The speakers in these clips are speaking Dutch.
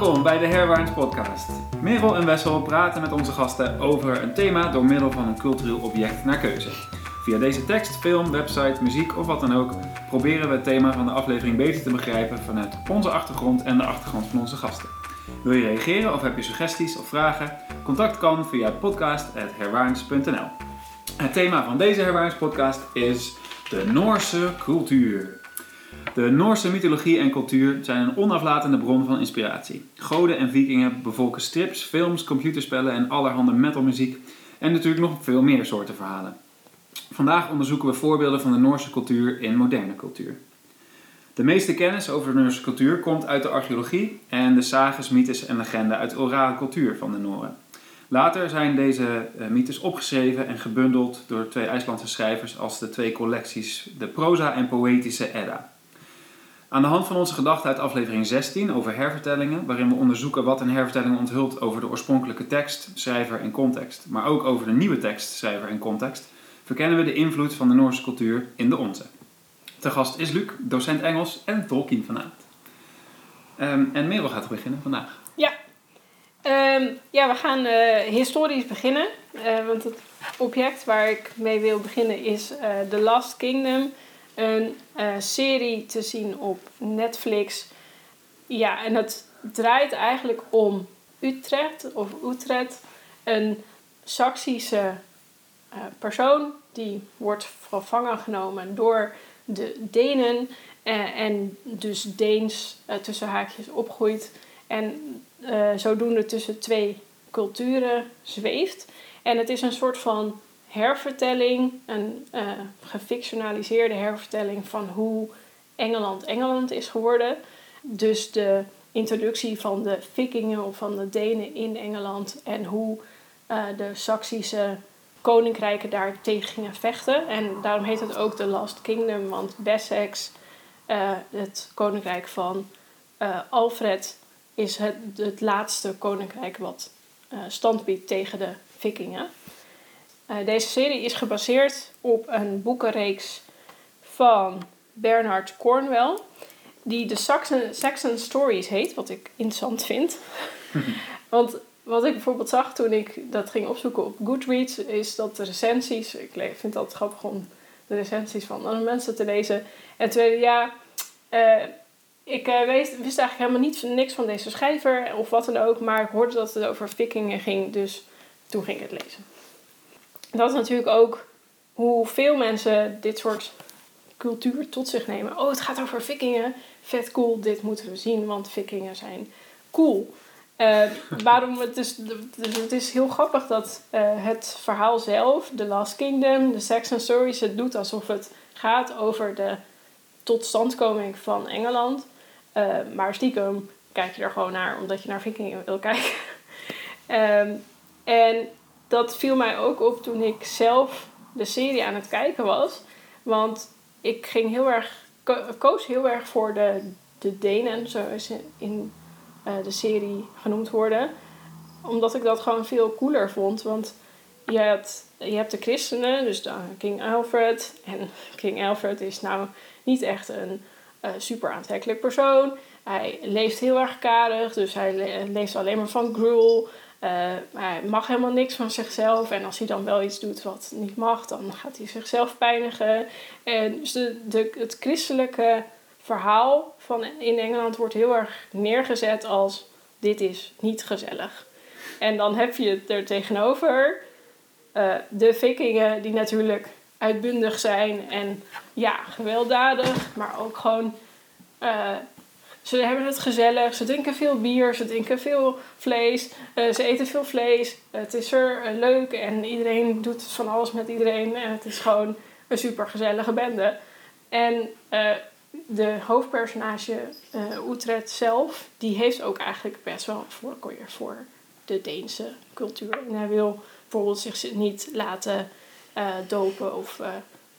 Welkom bij de Herwaarts Podcast. Merel en Wessel praten met onze gasten over een thema door middel van een cultureel object naar keuze. Via deze tekst, film, website, muziek of wat dan ook proberen we het thema van de aflevering beter te begrijpen vanuit onze achtergrond en de achtergrond van onze gasten. Wil je reageren of heb je suggesties of vragen? Contact kan via podcast.herwaarns.nl. Het thema van deze Herwaarns podcast is de Noorse cultuur. De Noorse mythologie en cultuur zijn een onaflatende bron van inspiratie. Goden en vikingen bevolken strips, films, computerspellen en allerhande metalmuziek en natuurlijk nog veel meer soorten verhalen. Vandaag onderzoeken we voorbeelden van de Noorse cultuur in moderne cultuur. De meeste kennis over de Noorse cultuur komt uit de archeologie en de sages, mythes en legenden uit de orale cultuur van de Noren. Later zijn deze uh, mythes opgeschreven en gebundeld door twee IJslandse schrijvers als de twee collecties de proza en poëtische Edda. Aan de hand van onze gedachten uit aflevering 16 over hervertellingen, waarin we onderzoeken wat een hervertelling onthult over de oorspronkelijke tekst, schrijver en context, maar ook over de nieuwe tekst, schrijver en context, verkennen we de invloed van de Noorse cultuur in de onze. Te gast is Luc, docent Engels en Tolkien vanavond. Um, en Merel gaat beginnen vandaag. Ja, um, ja we gaan uh, historisch beginnen. Uh, want het object waar ik mee wil beginnen is uh, The Last Kingdom. Een serie te zien op Netflix. Ja, en het draait eigenlijk om Utrecht of Utrecht. Een Saksische persoon die wordt gevangen genomen door de Denen uh, en dus Deens tussen haakjes opgroeit en zodoende tussen twee culturen zweeft. En het is een soort van hervertelling, een gefictionaliseerde hervertelling van hoe Engeland Engeland is geworden. Dus de introductie van de vikingen of van de Denen in Engeland en hoe de Saksische koninkrijken daar tegen gingen vechten. En daarom heet het ook The Last Kingdom, want Wessex, uh, het koninkrijk van Alfred, is het, het laatste koninkrijk wat stand biedt tegen de vikingen. Deze serie is gebaseerd op een boekenreeks van Bernard Cornwell, die de Saxon, Saxon Stories heet, wat ik interessant vind. Want wat ik bijvoorbeeld zag toen ik dat ging opzoeken op Goodreads, is dat de recensies, ik vind het altijd grappig om de recensies van andere mensen te lezen. En tweede, ja, uh, ik uh, wist, wist eigenlijk helemaal niet, niks van deze schrijver of wat dan ook, maar ik hoorde dat het over vikingen ging, dus toen ging ik het lezen. Dat is natuurlijk ook hoe veel mensen dit soort cultuur tot zich nemen. Oh, het gaat over vikingen, vet cool, dit moeten we zien, want vikingen zijn cool. Uh, waarom het is, dus het is heel grappig dat uh, het verhaal zelf, The Last Kingdom, de Saxon Stories, het doet alsof het gaat over de totstandkoming van Engeland. Uh, maar stiekem kijk je er gewoon naar omdat je naar vikingen wil kijken. um, en dat viel mij ook op toen ik zelf de serie aan het kijken was. Want ik ging heel erg, koos heel erg voor de, de Denen, zoals in uh, de serie genoemd worden. Omdat ik dat gewoon veel cooler vond. Want je hebt, je hebt de christenen, dus de King Alfred. En King Alfred is nou niet echt een uh, super aantrekkelijk persoon. Hij leeft heel erg karig, dus hij le leeft alleen maar van gruel. Uh, hij mag helemaal niks van zichzelf. En als hij dan wel iets doet wat niet mag, dan gaat hij zichzelf pijnigen. En dus de, het christelijke verhaal van in Engeland wordt heel erg neergezet als dit is niet gezellig. En dan heb je er tegenover uh, de vikingen die natuurlijk uitbundig zijn en ja, gewelddadig, maar ook gewoon uh, ze hebben het gezellig, ze drinken veel bier, ze drinken veel vlees, uh, ze eten veel vlees. Het is er leuk en iedereen doet van alles met iedereen en het is gewoon een super gezellige bende. En de hoofdpersonage Utrecht zelf, die heeft ook eigenlijk best wel een voorkeur voor de Deense cultuur. En hij wil bijvoorbeeld zich niet laten dopen of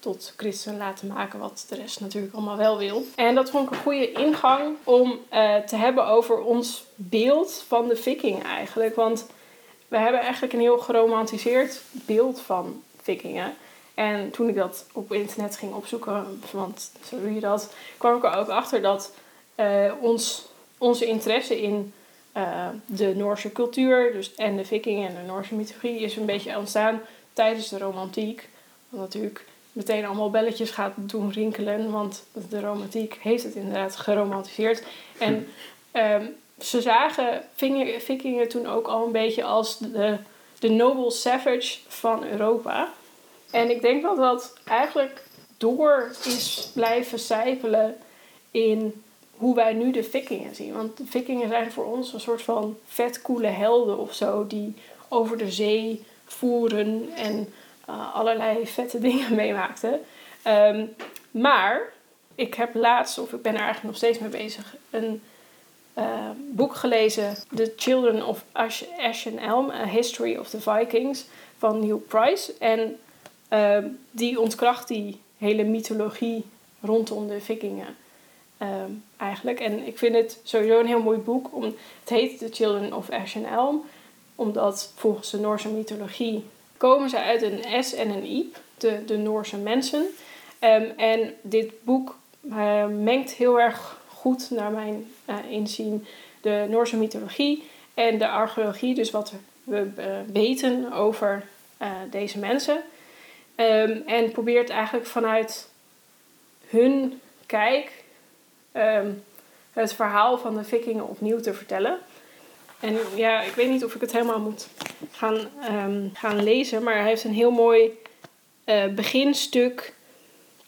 tot christen laten maken, wat de rest natuurlijk allemaal wel wil. En dat vond ik een goede ingang om te hebben over ons beeld van de vikingen eigenlijk. Want we hebben eigenlijk een heel geromantiseerd beeld van vikingen. En toen ik dat op internet ging opzoeken, want zo doe je dat, kwam ik er ook achter dat uh, ons, onze interesse in eh, de Noorse cultuur dus, en de vikingen en de Noorse mythologie is een beetje ontstaan tijdens de romantiek. Want natuurlijk meteen allemaal belletjes gaat doen rinkelen, want de romantiek heeft het inderdaad geromantiseerd. En ehm, ze zagen vikingen toen ook al een beetje als de, de noble savage van Europa. En ik denk dat dat eigenlijk door is blijven zijpelen in hoe wij nu de vikingen zien. Want de vikingen zijn voor ons een soort van vetkoele helden of zo, die over de zee voeren en uh, allerlei vette dingen meemaakten. Um, maar ik heb laatst, of ik ben er eigenlijk nog steeds mee bezig, een uh, boek gelezen, The Children of Ash, and Elm, A History of the Vikings, van Neil Price. En uh, die ontkracht die hele mythologie rondom de vikingen. Um, eigenlijk. En ik vind het sowieso een heel mooi boek. Om, het heet The Children of Ash and Elm. Omdat volgens de Noorse mythologie komen ze uit een S en een Iep. De, de Noorse mensen. Um, en dit boek uh, mengt heel erg goed naar mijn uh, inzien de Noorse mythologie en de archeologie. Dus wat we uh, weten over deze mensen. Um, en probeert eigenlijk vanuit hun kijk um, het verhaal van de vikingen opnieuw te vertellen. En ja, ik weet niet of ik het helemaal moet gaan, um, gaan lezen, maar hij heeft een heel mooi uh, beginstuk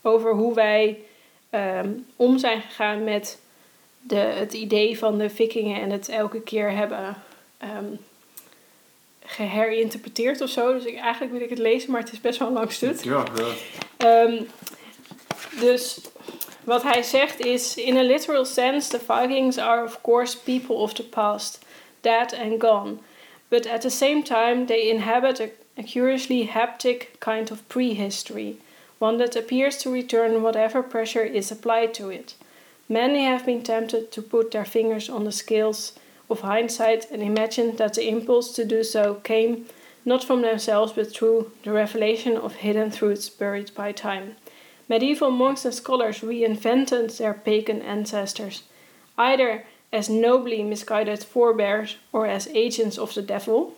over hoe wij um, om zijn gegaan met de, het idee van de vikingen en het elke keer hebben um, geherinterpreteerd of zo. Dus ik, eigenlijk wil ik het lezen, maar het is best wel een lang stuk. Ja, ja. dus wat hij zegt is: In a literal sense, the Vikings are of course people of the past, dead and gone. But at the same time, they inhabit a, a curiously haptic kind of prehistory, one that appears to return whatever pressure is applied to it. Many have been tempted to put their fingers on the scales of hindsight and imagine that the impulse to do so came not from themselves but through the revelation of hidden truths buried by time. Medieval monks and scholars reinvented their pagan ancestors, either as nobly misguided forebears or as agents of the devil.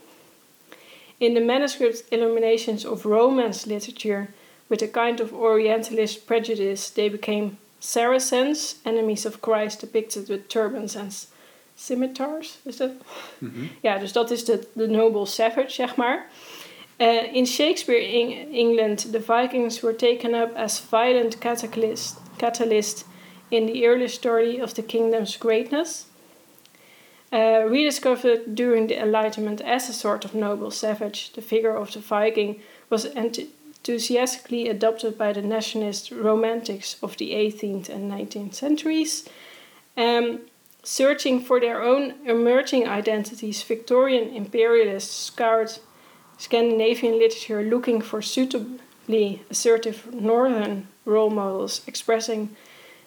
In the manuscript illuminations of Romance literature, with a kind of Orientalist prejudice, they became Saracens, enemies of Christ, depicted with turbans and scimitars. Is dat? Mm -hmm. Ja, dus dat is de, de noble savage, zeg maar. Uh, in Shakespeare in England, the Vikings were taken up as violent catalyst, catalyst in the early story of the kingdom's greatness. Uh, rediscovered during the Enlightenment as a sort of noble savage, the figure of the Viking was enthusiastically adopted by the nationalist romantics of the 18th and 19th centuries. Um, searching for their own emerging identities, Victorian imperialists scoured Scandinavian literature looking for suitably assertive northern role models expressing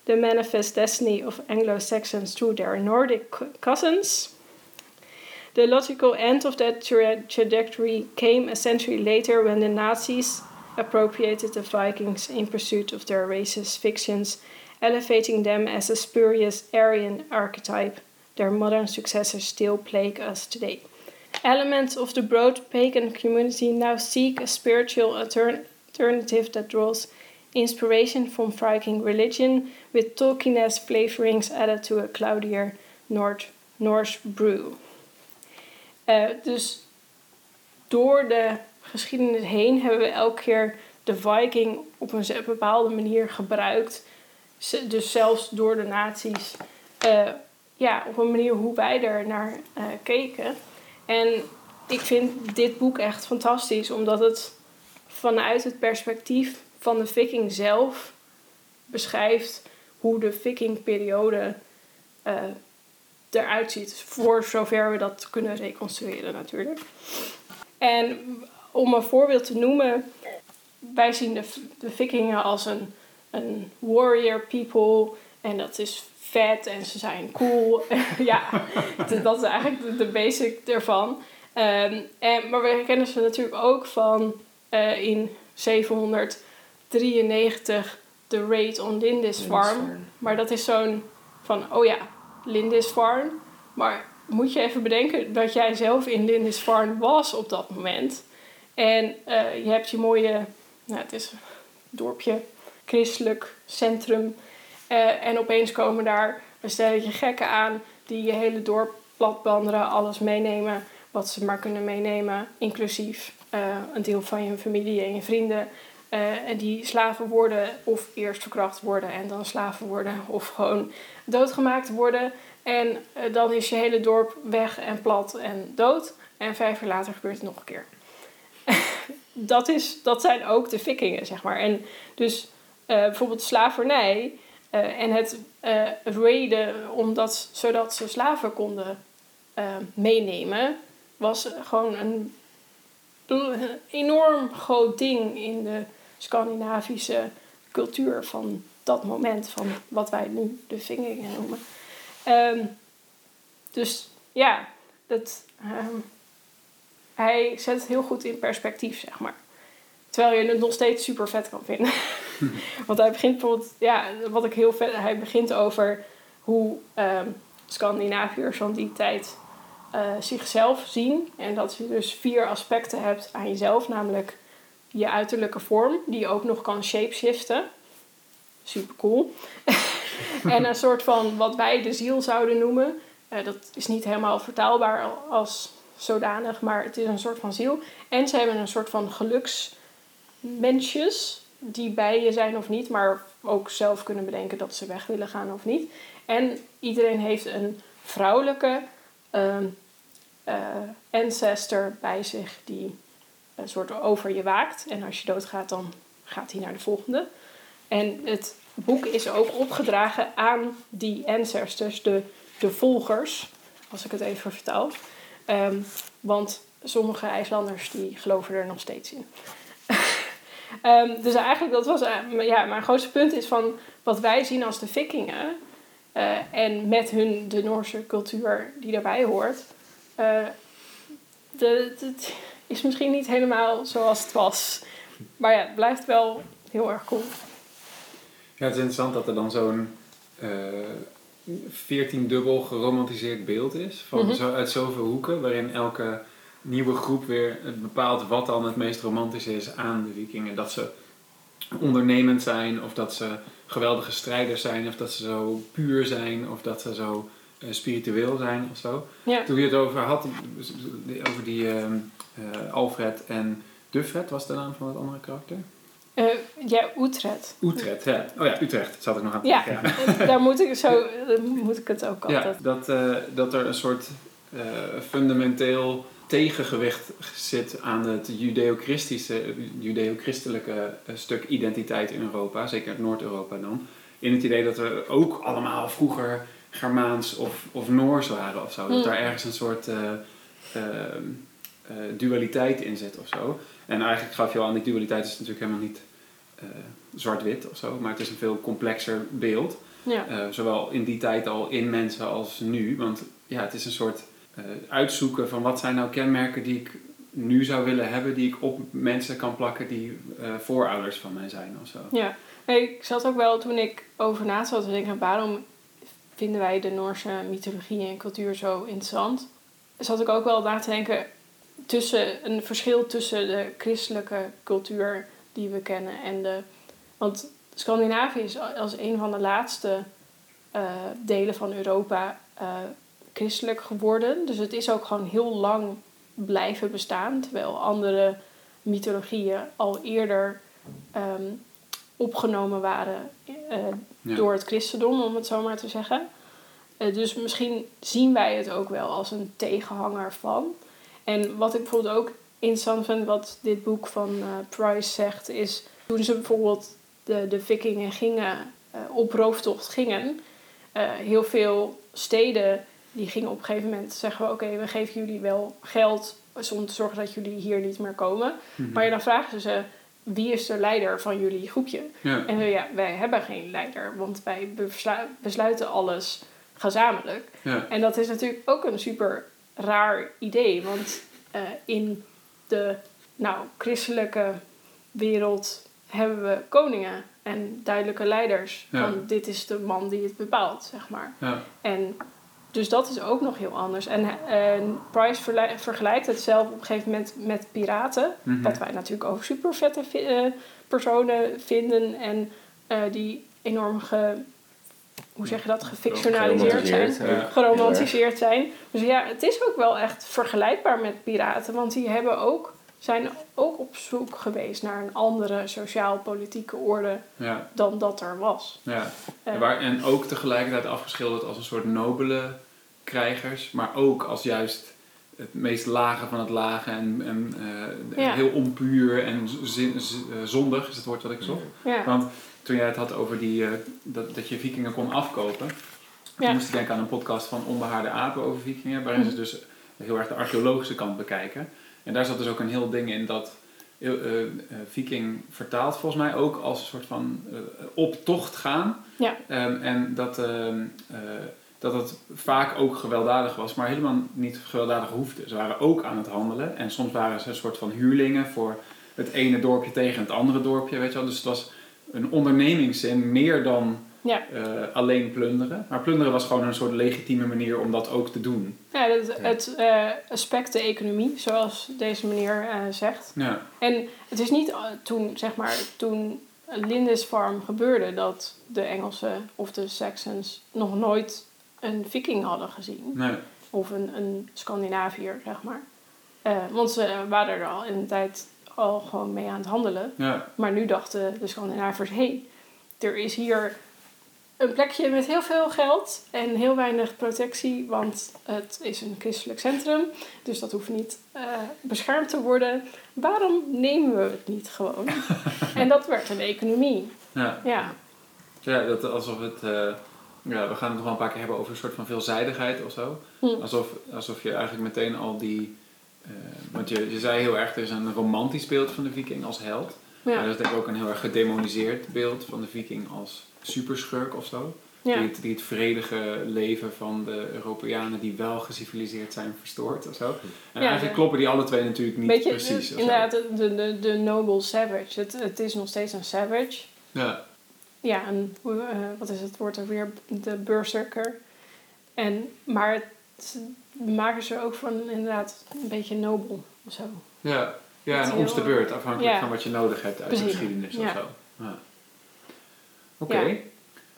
the manifest destiny of Anglo Saxons through their Nordic cousins. The logical end of that tra trajectory came a century later when the Nazis appropriated the Vikings in pursuit of their racist fictions, elevating them as a spurious Aryan archetype. Their modern successors still plague us today. Elements of the broad pagan community now seek a spiritual alternative that draws inspiration from Viking religion with Tolkien-esque flavorings added to a cloudier North, Norse brew. Uh, dus door de geschiedenis heen hebben we elke keer de Viking op een bepaalde manier gebruikt. Dus zelfs door de naties. Uh, ja, op een manier hoe wij er naar uh, keken. En ik vind dit boek echt fantastisch, omdat het vanuit het perspectief van de viking zelf beschrijft hoe de vikingperiode uh, eruit ziet. Voor zover we dat kunnen reconstrueren natuurlijk. En om een voorbeeld te noemen, wij zien de, de vikingen als een, een warrior people. En dat is vet en ze zijn cool. ja, dat is eigenlijk de, basic ervan. Um, en, maar we kennen ze natuurlijk ook van uh, in 793 de Raid on Lindisfarne. Maar dat is zo'n van, oh ja, Lindisfarne. Maar moet je even bedenken dat jij zelf in Lindisfarne was op dat moment. En eh, je hebt je mooie, nou, het is een dorpje, christelijk centrum. Eh, en opeens komen daar een stelletje gekken aan die je hele dorp platbanderen, alles meenemen wat ze maar kunnen meenemen, inclusief eh, een deel van je familie en je vrienden. En die slaven worden of eerst verkracht worden en dan slaven worden of gewoon doodgemaakt worden. En dan is je hele dorp weg en plat en dood. En vijf jaar later gebeurt het nog een keer. dat, is, dat zijn ook de vikingen, zeg maar. En dus uh, bijvoorbeeld slavernij en het uh, raiden omdat, zodat ze slaven konden meenemen, was gewoon een, enorm groot ding in de Scandinavische cultuur van dat moment, van wat wij nu de vikingen noemen. Um, dus ja, dat, um, hij zet het heel goed in perspectief, zeg maar. Terwijl je het nog steeds super vet kan vinden. Want hij begint bijvoorbeeld, ja, wat ik heel vet, hij begint over hoe um, Scandinaviërs van die tijd uh, zichzelf zien. En dat je dus vier aspecten hebt aan jezelf, namelijk je uiterlijke vorm, die je ook nog kan shapeshiften. Super cool. en een soort van wat wij de ziel zouden noemen. Uh, dat is niet helemaal vertaalbaar als zodanig, maar het is een soort van ziel. En ze hebben een soort van geluksmensjes die bij je zijn of niet, maar ook zelf kunnen bedenken dat ze weg willen gaan of niet. En iedereen heeft een vrouwelijke uh, uh, ancestor bij zich die een soort over je waakt. En als je doodgaat, dan gaat hij naar de volgende. En het boek is ook opgedragen aan die ancestors, de, de volgers, als ik het even vertaal. Um, want sommige IJslanders die geloven er nog steeds in. um, dus eigenlijk, dat was uh, ja, mijn grootste punt is van wat wij zien als de vikingen. Uh, en met hun de Noorse cultuur die daarbij hoort. Uh, het is misschien niet helemaal zoals het was. Maar ja, het blijft wel heel erg cool. Ja, het is interessant dat er dan zo'n 14 dubbel geromantiseerd beeld is. Van mhm. zo, uit zoveel hoeken, waarin elke nieuwe groep weer bepaalt wat dan het meest romantisch is aan de vikingen. Dat ze ondernemend zijn, of dat ze geweldige strijders zijn, of dat ze zo puur zijn, of dat ze zo uh, spiritueel zijn of zo. Toen je het over had, over die uh, uh, Alfred en Duffred, was de naam van het andere karakter? Uh, ja, Utrecht. Utrecht, ja. Oh ja, Utrecht zat ik nog aan ja, ja. daar moet ik, zo, moet ik het ook altijd. Ja, dat, uh, dat er een soort uh, fundamenteel tegengewicht zit aan het judeo-christische, judeo-christelijke stuk identiteit in Europa, zeker Noord-Europa dan. In het idee dat we ook allemaal vroeger Germaans of, of Noors waren of zo. Dat daar ergens een soort dualiteit in zit of zo. En eigenlijk gaf je al aan, die dualiteit is natuurlijk helemaal niet uh, zwart-wit of zo, maar het is een veel complexer beeld. Ja. Uh, zowel in die tijd al in mensen als nu. Want ja, het is een soort uitzoeken van wat zijn nou kenmerken die ik nu zou willen hebben, die ik op mensen kan plakken die voorouders van mij zijn of zo. Ja, nee, ik zat ook wel toen ik over na zat te denken, waarom vinden wij de Noorse mythologie en cultuur zo interessant? Zat ik ook wel na te denken, tussen een verschil tussen de christelijke cultuur die we kennen en de. Want Scandinavië is als een van de laatste uh, delen van Europa uh, christelijk geworden. Dus het is ook gewoon heel lang blijven bestaan. Terwijl andere mythologieën al eerder um, opgenomen waren uh, ja. door het christendom, om het zo maar te zeggen. dus misschien zien wij het ook wel als een tegenhanger van. En wat ik bijvoorbeeld ook interessant vind, wat dit boek van uh, Price zegt, is toen ze bijvoorbeeld de, de vikingen gingen, uh, op rooftocht gingen, uh, heel veel steden die gingen op een gegeven moment zeggen oké, we geven jullie wel geld om te zorgen dat jullie hier niet meer komen. Mm-hmm. Maar dan vragen ze wie is de leider van jullie groepje? Ja. En ja, wij hebben geen leider, want wij besluiten alles gezamenlijk. Ja. En dat is natuurlijk ook een super raar idee. Want uh, in de nou, christelijke wereld hebben we koningen en duidelijke leiders. Ja. Van dit is de man die het bepaalt, zeg maar. Ja. En dus dat is ook nog heel anders. En Price vergelijkt het zelf op een gegeven moment met piraten. Mhm. Wat wij natuurlijk ook super vette vi- eh, personen vinden. En eh, die enorm ge, hoe zeg je dat, gefictionaliseerd zijn. Geromantiseerd, Ja. Geromantiseerd zijn. Dus ja, het is ook wel echt vergelijkbaar met piraten. Want die hebben ook, zijn ook op zoek geweest naar een andere sociaal-politieke orde Ja, dan dat er was. ja. Eh, En, waar, en ook tegelijkertijd afgeschilderd als een soort nobele krijgers, maar ook als juist het meest lage van het lage en, en eh, Ja. heel onpuur en zin, z- eh, zondig is het woord wat ik zocht. ja. Want toen jij het had over die, eh, dat, dat je vikingen kon afkopen, moest ik denken aan een podcast van Onbehaarde Apen over vikingen, waarin Mhm. ze dus heel erg de archeologische kant bekijken. En daar zat dus ook een heel ding in dat eh, eh, viking vertaalt volgens mij ook als een soort van eh, op tocht gaan. Ja. Ehm, en dat, ehm, eh, dat het vaak ook gewelddadig was, maar helemaal niet gewelddadig hoefde. Ze waren ook aan het handelen en soms waren ze een soort van huurlingen voor het ene dorpje tegen het andere dorpje, weet je wel. Dus het was een ondernemingszin meer dan Ja. eh, alleen plunderen. Maar plunderen was gewoon een soort legitieme manier om dat ook te doen. Ja, dat, het eh, aspect de economie, zoals deze meneer eh, zegt. Ja, En het is niet toen, zeg maar, toen Lindisfarne gebeurde dat de Engelsen of de Saxons nog nooit een viking hadden gezien. nee. Of een, een Scandinaviër, zeg maar. Want ze waren er al in een tijd al gewoon mee aan het handelen. Ja, Maar nu dachten de Scandinaviërs, hé, hey, er is hier een plekje met heel veel geld en heel weinig protectie, want het is een christelijk centrum, dus dat hoeft niet eh, beschermd te worden. Waarom nemen we het niet gewoon? en dat werd een economie. ja. Ja, Ja, dat alsof het. eh, ja, we gaan het nog wel een paar keer hebben over een soort van veelzijdigheid of zo. Hm. Alsof, alsof je eigenlijk meteen al die. Eh, want je, je zei heel erg, er is een romantisch beeld van de viking als held. Maar er is denk ik ook een heel erg gedemoniseerd beeld van de viking als superschurk of zo. Die, het, die het vredige leven van de Europeanen die wel geciviliseerd zijn verstoort of zo. En Ja, eigenlijk ja. kloppen die alle twee natuurlijk niet Beetje, precies. zo. inderdaad, de, de, de, noble savage. Het, het is nog steeds een savage. Ja, Ja, en eh, wat is het woord ook weer? De berserker. En, maar het maken ze ook van inderdaad een beetje nobel of zo. ja. ja en om de beurt, afhankelijk ja. van wat je nodig hebt uit de geschiedenis of Ja. zo. Ja. Oké. Ja.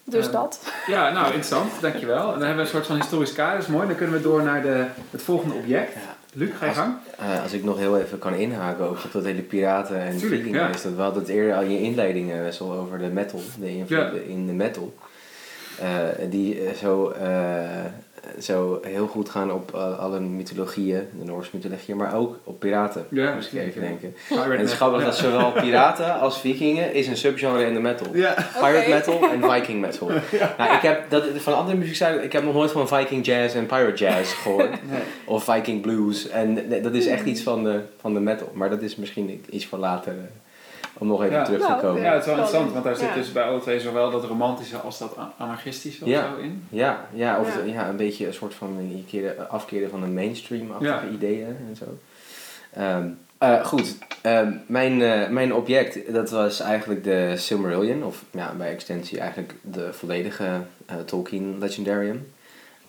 Dus Eh, dat. Ja, nou, interessant. Dankjewel. En dan hebben we een soort van historisch kader. Dat is mooi. Dan kunnen we door naar de, het volgende object. Ja. Luc, ga je gang. Eh, als ik nog heel even kan inhaken ook op dat hele piraten en viking ja. is dat we hadden het eerder al in je inleiding best wel over de metal, de invloeden Ja. in de metal. Eh, die zo, eh, zo heel goed gaan op eh, alle mythologieën, de Noorse mythologieën, maar ook op piraten. Ja, moest ik even ja. denken. Pirate En het is grappig dat zowel piraten als vikingen is een subgenre in de metal. Ja. Pirate metal en Viking metal. Nou, ik heb dat, van andere muziekstijlen, ik heb nog nooit van Viking jazz en pirate jazz gehoord. Nee. Of Viking blues. En nee, dat is echt iets van de, van de metal. Maar dat is misschien iets voor later. Om nog even Ja. terug te komen. Ja, het is wel interessant, want daar zit Ja. dus bij alle twee zowel dat romantische als dat anarchistische of zo in. Ja, ja, of Ja. ja. een beetje een soort van afkeren van de mainstream-achtige Ja. ideeën en zo. Ehm, eh, goed, Ehm, mijn, eh, mijn object, dat was eigenlijk de Silmarillion, of ja, bij extensie eigenlijk de volledige eh, Tolkien Legendarium.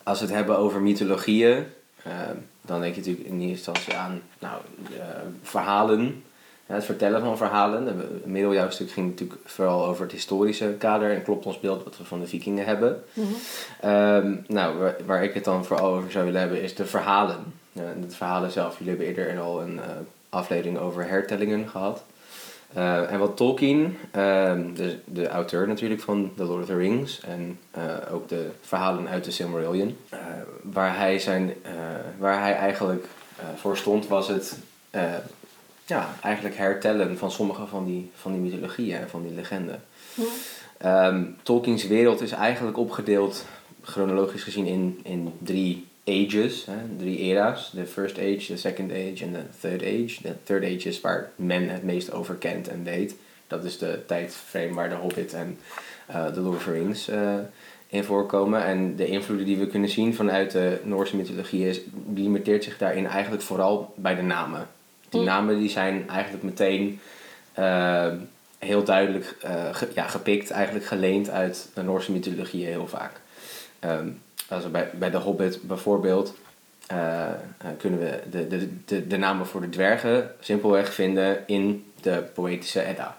Als we het hebben over mythologieën, ehm, dan denk je natuurlijk in eerste instantie aan nou, eh, verhalen, ja, het vertellen van verhalen. Het middeljaarstuk ging natuurlijk vooral over het historische kader en klopt ons beeld wat we van de vikingen hebben. Mhm. Ehm, nou, waar, waar ik het dan vooral over zou willen hebben is de verhalen. De verhalen zelf. Jullie hebben eerder al een eh, aflevering over hertellingen gehad. Eh, en wat Tolkien, ehm, de, de auteur natuurlijk van The Lord of the Rings en eh, ook de verhalen uit de Silmarillion, eh, waar, hij zijn, waar hij eigenlijk voor stond, was het ja, eigenlijk hertellen van sommige van die, van die mythologieën en van die legenden. Ja. Ehm, Tolkien's wereld is eigenlijk opgedeeld, chronologisch gezien, in, in drie ages, hè, drie era's. De first age, de second age en de third age. De third age is waar men het meest over kent en weet. Dat is de tijdframe waar de Hobbit en eh de Lord of the Rings eh, in voorkomen. En de invloeden die we kunnen zien vanuit de Noorse mythologie is, limiteert zich daarin eigenlijk vooral bij de namen. Die namen die zijn eigenlijk meteen eh, heel duidelijk eh, ge- ja, gepikt, eigenlijk geleend uit de Noorse mythologie heel vaak. We bij, bij de Hobbit bijvoorbeeld, eh, kunnen we de, de, de, de namen voor de dwergen simpelweg vinden in de poëtische Edda.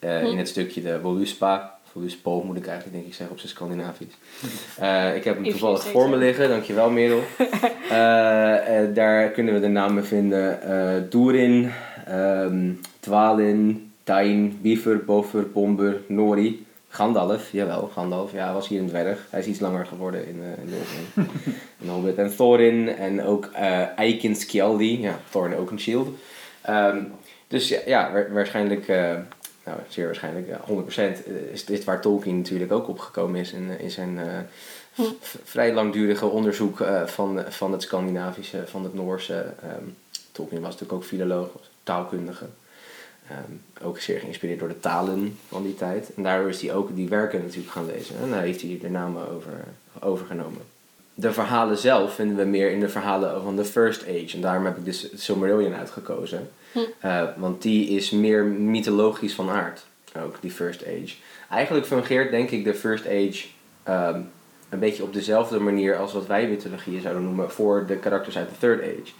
Hm. In het stukje de Voluspa, Voluspo moet ik eigenlijk denk ik zeggen op zijn Scandinavisch. Eh, ik heb hem toevallig voor me liggen, dankjewel Merel. Eh, daar kunnen we de namen vinden. eh Durin, ehm Dwalin, Dain, Biefer, Bofer, Bomber, Nori. Gandalf, jawel, Gandalf. Ja, hij was hier een dwerg. Hij is iets langer geworden in, eh in de in Hobbit. En Thorin en ook Skjaldi. Ja, Thorin ook een shield. Ehm, dus ja, ja wa- waarschijnlijk, nou zeer waarschijnlijk, ja, 100% is dit waar Tolkien natuurlijk ook opgekomen is in, eh, in zijn eh, Hm. vrij langdurige onderzoek eh, van, van het Scandinavische, van het Noorse. Ehm, Tolkien was natuurlijk ook filoloog, taalkundige. Ehm, ook zeer geïnspireerd door de talen van die tijd. En daardoor is hij ook die werken natuurlijk gaan lezen. En daar heeft hij de namen over, overgenomen. De verhalen zelf vinden we meer in de verhalen van de First Age. En daarom heb ik dus Silmarillion uitgekozen. Hm. Eh, want die is meer mythologisch van aard. Ook, die First Age. Eigenlijk fungeert denk ik de First Age ehm, een beetje op dezelfde manier als wat wij mythologieën zouden noemen voor de karakters uit de Third Age.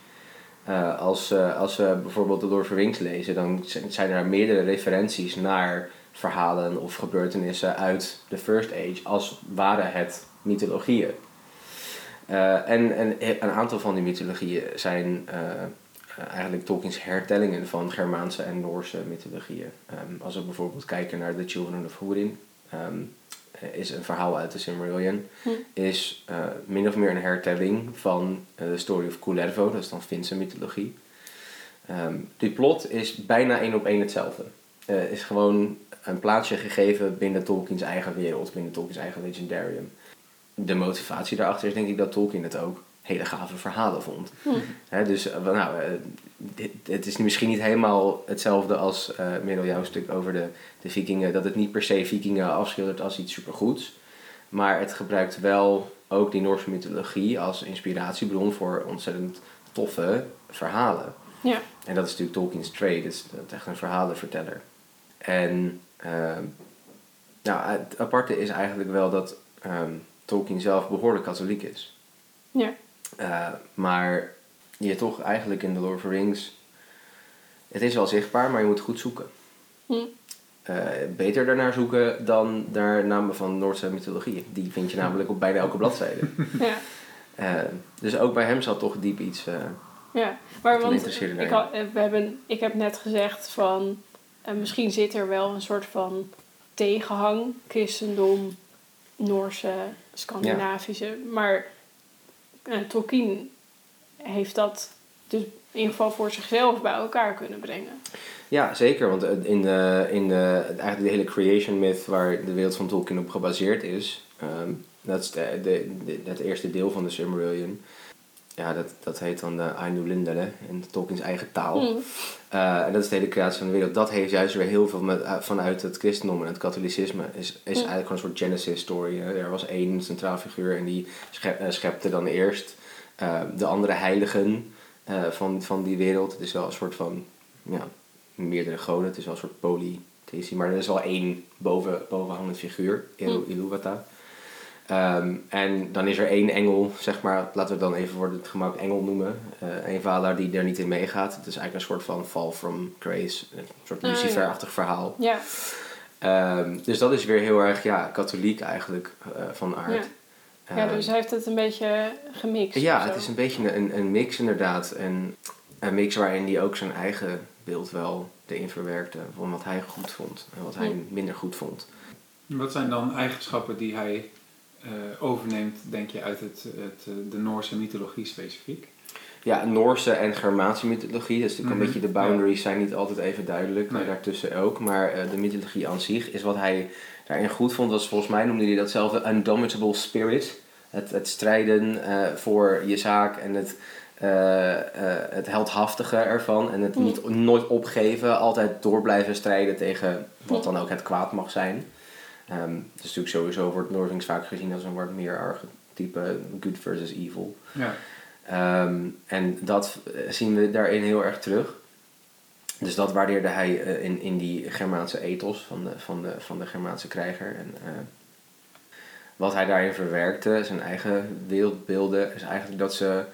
Eh, als, eh, als we bijvoorbeeld de Lord of Rings lezen, dan zijn- zijn er meerdere referenties naar verhalen of gebeurtenissen uit de First Age, als waren het mythologieën. Eh, en, en een aantal van die mythologieën zijn eh, eh, eigenlijk Tolkien's hertellingen van Germaanse en Noorse mythologieën. Ehm, als we bijvoorbeeld kijken naar The Children of Húrin, ehm, eh, is een verhaal uit de Silmarillion, Hm. is min of meer een hertelling van de story of Kullervo, dat is dan Finse mythologie. Ehm, die plot is bijna één op één hetzelfde. Is gewoon een plaatsje gegeven binnen Tolkien's eigen wereld, binnen Tolkien's eigen legendarium. De motivatie daarachter is denk ik dat Tolkien het ook hele gave verhalen vond. Hm. Hè, dus eh, nou, eh, dit, het is misschien niet helemaal hetzelfde als eh Merel jouw stuk over de, de vikingen. Dat het niet per se vikingen afschildert als iets supergoeds. Maar het gebruikt wel ook die Noorse mythologie als inspiratiebron voor ontzettend toffe verhalen. Ja. En dat is natuurlijk Tolkien's trade, is dat is echt een verhalenverteller. En ehm, nou, het aparte is eigenlijk wel dat ehm, Tolkien zelf behoorlijk katholiek is. Ja. Eh, maar je toch eigenlijk in The Lord of the Rings... Het is wel zichtbaar, maar je moet goed zoeken. Hm. Eh, beter daarnaar zoeken dan naar namen van Noordse mythologie. Die vind je namelijk op bijna elke bladzijde. Ja. Eh, dus ook bij hem zat toch diep iets... eh, Ja, maar want ik, had, we hebben, ik heb net gezegd van misschien zit er wel een soort van tegenhang, christendom, Noorse, Scandinavische, maar eh, Tolkien heeft dat dus in ieder geval voor zichzelf bij elkaar kunnen brengen. Ja, zeker. Want eh, in, de, in de, eigenlijk de hele creation myth waar de wereld van Tolkien op gebaseerd is, ehm, dat is het eerste deel van de Silmarillion. Ja, dat, dat heet dan de Ainulindale in Tolkiens eigen taal. Hm. Eh, en dat is de hele creatie van de wereld. Dat heeft juist weer heel veel met, eh, vanuit het christendom en het katholicisme. Is, is eigenlijk gewoon een soort Genesis story. Hè. Er was één centraal figuur en die schep, eh, schepte dan eerst eh, de andere heiligen eh, van, van die wereld. Het is wel een soort van ja, meerdere goden. Het is wel een soort polytheïstie. Maar er is wel één boven, bovenhangend figuur, Ilu- Iluvatar. Ehm, en dan is er één engel, zeg maar, laten we het dan even voor het gemak engel noemen. eh een vader die er niet in meegaat. Het is eigenlijk een soort van fall from grace, een soort Ah, ja. Lucifer-achtig verhaal. Ja, Ehm, dus dat is weer heel erg ja, katholiek eigenlijk eh, van aard. ja. ja, Ehm, dus hij heeft het een beetje gemixt. ja, het is een beetje een, een mix inderdaad. En een mix waarin hij ook zijn eigen beeld wel erin verwerkte. Van wat hij goed vond en wat hij minder goed vond. Wat zijn dan eigenschappen die hij overneemt, denk je, uit het, het, eh, de Noorse mythologie specifiek? Ja, Noorse en Germaanse mythologie. Dus natuurlijk Mhm, een beetje de boundaries zijn niet altijd even duidelijk. Nee. Maar daartussen ook. Maar eh, de mythologie aan zich is wat hij daarin goed vond. Was volgens mij noemde hij dat zelf de undomitable spirit. Het, het strijden eh, voor je zaak en het, eh, eh, het heldhaftige ervan. En het Mhm. niet, nooit opgeven. Altijd door blijven strijden tegen wat dan ook het kwaad mag zijn. Ehm dus natuurlijk sowieso wordt Norvings vaak gezien als een wat meer archetype good versus evil. Ja. Ehm, en dat eh, zien we daarin heel erg terug. Dus dat waardeerde hij eh, in, in die Germaanse ethos van de, van de, van de Germaanse krijger. En, wat hij daarin verwerkte, zijn eigen wereldbeelden, is eigenlijk dat ze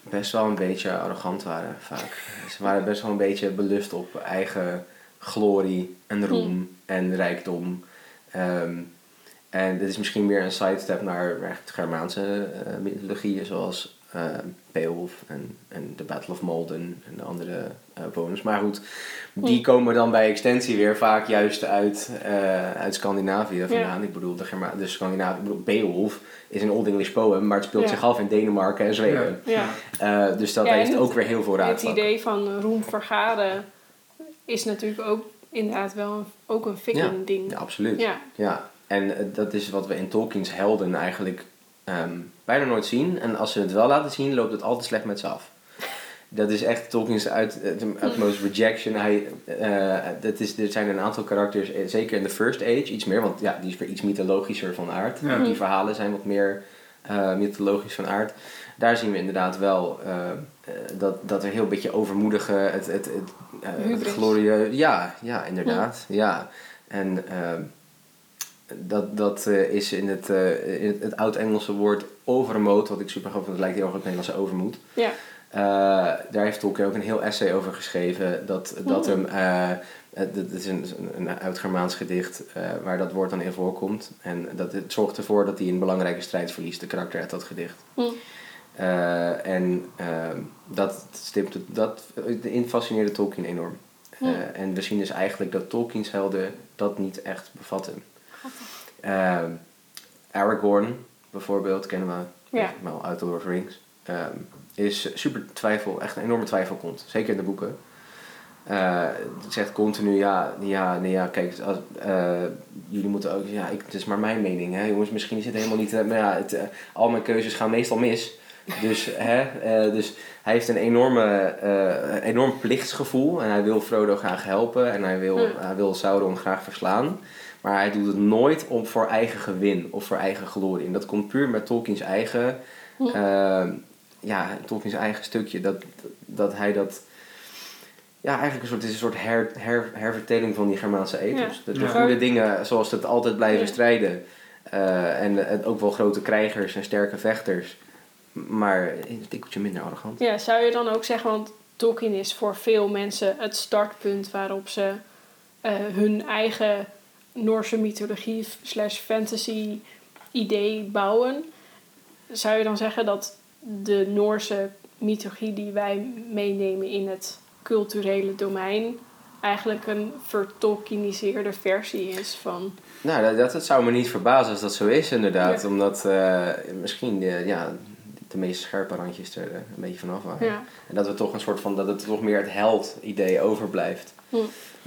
best wel een beetje arrogant waren vaak. Ze waren best wel een beetje belust op eigen glorie en roem en rijkdom. Ehm, en dit is misschien meer een sidestep naar echt Germaanse uh, mythologieën zoals uh, Beowulf en, en The Battle of Malden en de andere uh, bonus. Maar goed, die komen dan bij extensie weer vaak juist uit, uh, uit Scandinavië vandaan. Ja. Ik bedoel, de, Germa de Scandinavië, ik bedoel, Beowulf is een Old English poem, maar het speelt ja. zich af in Denemarken en Zweden. Ja. dus dat heeft ook weer heel veel raad. Het idee van roem vergaren is natuurlijk ook inderdaad wel een, ook een fiction ding. Ja, absoluut. Ja. ja. En dat is wat we in Tolkien's helden eigenlijk um, bijna nooit zien. En als ze het wel laten zien, loopt het altijd slecht met ze af. Dat is echt Tolkien's uit, utmost rejection. Hij, uh, dat is, er zijn een aantal karakters, eh, zeker in de First Age, iets meer, want ja, die is weer iets mythologischer van aard. Die verhalen zijn wat meer uh, mythologisch van aard. Daar zien we inderdaad wel uh, dat, dat er heel beetje overmoedige, het, het, het, het glorie, ja, ja, inderdaad, ja. En dat, dat uh, is in het, uh, in het, het oud-Engelse woord overmoed, wat ik super grappig vind, het lijkt heel erg op het Nederlandse overmoed. Ja. Uh, daar heeft Tolkien ook een heel essay over geschreven. Dat, dat hem, dat is een, een oud-Germaans gedicht waar dat woord dan in voorkomt. En dat, het zorgt ervoor dat hij een belangrijke strijd verliest, de karakter uit dat gedicht. Mm. En dat, stipt, dat fascineerde Tolkien enorm. en we zien dus eigenlijk dat Tolkien's helden dat niet echt bevatten. Uh, Aragorn bijvoorbeeld, kennen we ja. wel uit Lord of the Rings. Um, is super twijfel, echt een enorme twijfel komt. Zeker in de boeken. Uh, het zegt continu, ja, ja, nee, ja, kijk, als, uh, jullie moeten ook, ja, ik, het is maar mijn mening, hè, jongens, misschien is het helemaal niet, maar ja, het, uh, al mijn keuzes gaan meestal mis. Dus, hè, dus hij heeft een enorme, enorm plichtsgevoel en hij wil Frodo graag helpen en hij wil, hm. hij wil Sauron graag verslaan. Maar hij doet het nooit om voor eigen gewin of voor eigen glorie. En dat komt puur met Tolkien's eigen, uh, ja, Tolkien's eigen stukje. Dat, dat hij dat, ja, eigenlijk een soort, is een soort her, her, herverteling van die Germaanse ethos. De, de goede dingen zoals het altijd blijven strijden. Uh, en, en ook wel grote krijgers en sterke vechters. Maar een tikkeltje minder arrogant. Ja, zou je dan ook zeggen, want Tolkien is voor veel mensen het startpunt waarop ze uh, hun eigen Noorse mythologie slash fantasy idee bouwen, zou je dan zeggen dat de Noorse mythologie die wij meenemen in het culturele domein eigenlijk een vertolkiniseerde versie is van. Nou, dat, dat, zou me niet verbazen als dat zo is, inderdaad. Omdat uh, misschien de, ja, de meest scherpe randjes er een beetje vanaf waren. Ja. En dat we toch een soort van dat het toch meer het held-idee overblijft. Hm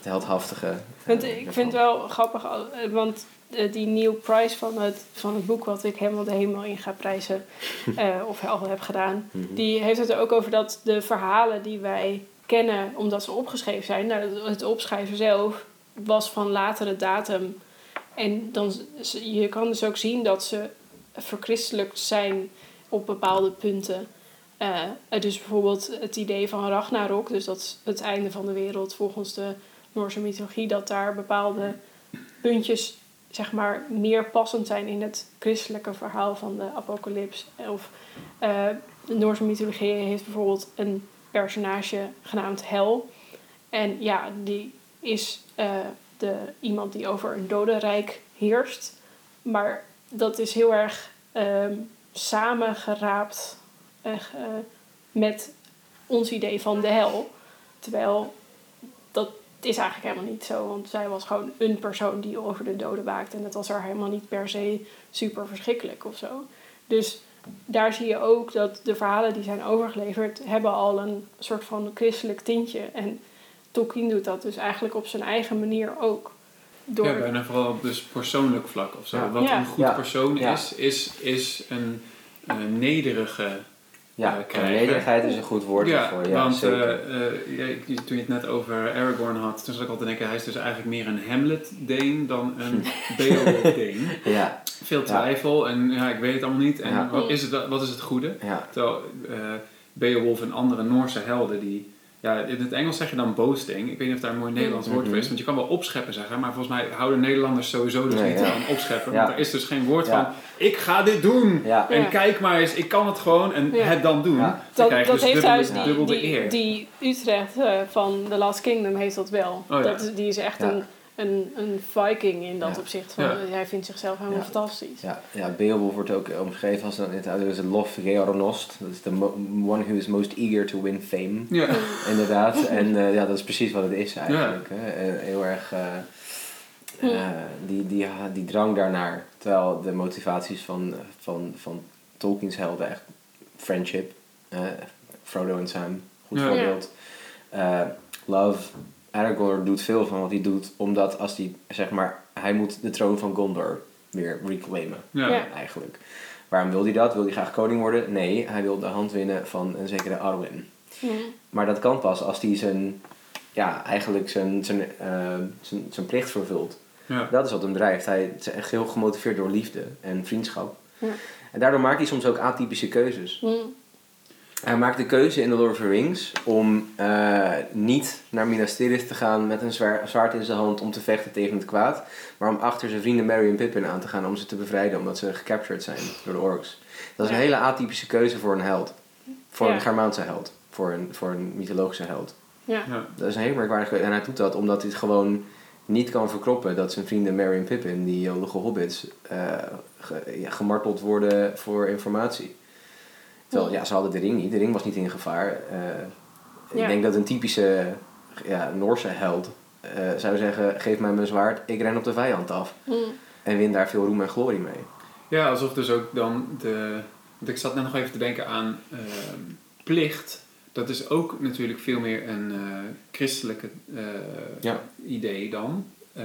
het heldhaftige. Want ik vind het wel grappig, eh, want eh, die Neil Price van het, van het boek, wat ik helemaal de hemel in ga prijzen, uh, of al heb gedaan, mhm. die heeft het er ook over dat de verhalen die wij kennen, omdat ze opgeschreven zijn, nou, het opschrijven zelf was van latere datum. En dan, je kan dus ook zien dat ze verchristelijkt zijn op bepaalde punten. Uh, dus bijvoorbeeld het idee van Ragnarok, dus dat het einde van de wereld volgens de Noorse mythologie, dat daar bepaalde puntjes zeg maar meer passend zijn in het christelijke verhaal van de apocalyps. Of uh, de Noorse mythologie heeft bijvoorbeeld een personage genaamd Hel. En ja, die is uh, de, iemand die over een dodenrijk heerst. Maar dat is heel erg uh, samengeraapt uh, met ons idee van de hel. Terwijl dat is eigenlijk helemaal niet zo, want zij was gewoon een persoon die over de doden waakt. En dat was er helemaal niet per se super verschrikkelijk of zo. Dus daar zie je ook dat de verhalen die zijn overgeleverd, hebben al een soort van christelijk tintje. En Tolkien doet dat dus eigenlijk op zijn eigen manier ook. Door... Ja, bijna vooral op dus persoonlijk vlak of zo. Wat een goed persoon is, is, is een, een nederige ja, uh, nederigheid is een goed woord ja, ervoor. Ja, want uh, uh, toen je het net over Aragorn had, toen zat ik altijd te denken, hij is dus eigenlijk meer een Hamlet-Deen dan een Beowulf-Deen. ja. Veel twijfel en ja, ik weet het allemaal niet. En wat, is het, wat is het goede? Terwijl Beowulf en andere Noorse helden, die ja, in het Engels zeg je dan boasting. Ik weet niet of daar een mooi Nederlands woord voor is. Want je kan wel opscheppen zeggen. Maar volgens mij houden Nederlanders sowieso dus Nee, niet ja. aan opscheppen. Ja. Want er is dus geen woord Ja. van... Ik ga dit doen! Ja. En Ja. kijk maar eens, ik kan het gewoon. En Ja. het dan doen. Ja. Dan Dat, krijg je dat dus heeft dubbel, trouwens dubbel die, die, eer. die Utrecht eh, van The Last Kingdom heeft dat wel. Oh ja. dat, die is echt Ja. een, een, een viking in dat Ja. opzicht. Van, Ja. Hij vindt zichzelf helemaal Ja. fantastisch. Ja, ja, Beowulf wordt ook omschreven als het oude is lof georonost. Dat is de one who is most eager to win fame. Ja. Inderdaad. En eh, ja, dat is precies wat het is eigenlijk. Hè? En heel erg eh, eh, die, die, die drang daarnaar. Terwijl de motivaties van, van, van Tolkien's helden echt friendship. eh, Frodo en Sam, goed Ja. voorbeeld. Eh, love. Aragorn doet veel van wat hij doet, omdat als hij, zeg maar, hij moet de troon van Gondor weer reclaimen, Ja. Ja. eigenlijk. Waarom wil hij dat? Wil hij graag koning worden? Nee, hij wil de hand winnen van een zekere Arwen. Mm. Maar dat kan pas als hij zijn, ja, eigenlijk zijn, zijn, eh, zijn, zijn plicht vervult. Ja. Dat is wat hem drijft. Hij is echt heel gemotiveerd door liefde en vriendschap. Ja. En daardoor maakt hij soms ook atypische keuzes. Hij maakt de keuze in The Lord of the Rings om eh, niet naar Minas Tirith te gaan met een zwaar, zwaard in zijn hand om te vechten tegen het kwaad. Maar om achter zijn vrienden Merry en Pippin aan te gaan om ze te bevrijden omdat ze gecaptured zijn door de orks. Dat is een hele atypische keuze voor een held. Voor Ja. een Germaanse held. Voor een, voor een mythologische held. Ja. Ja. Dat is een hele merkwaardige keuze. En hij doet dat omdat hij het gewoon niet kan verkroppen dat zijn vrienden Merry en Pippin, die jolige hobbits, eh, ge- ja, gemarteld worden voor informatie. Terwijl, ja, ze hadden de ring niet. De ring was niet in gevaar. Eh, Ja. Ik denk dat een typische ja, Noorse held eh, zou zeggen, geef mij mijn zwaard, ik ren op de vijand af. Mm. En win daar veel roem en glorie mee. Ja, alsof dus ook dan de... Want ik zat net nog even te denken aan ehm, plicht. Dat is ook natuurlijk veel meer een eh, christelijke eh, Ja. idee dan. Eh,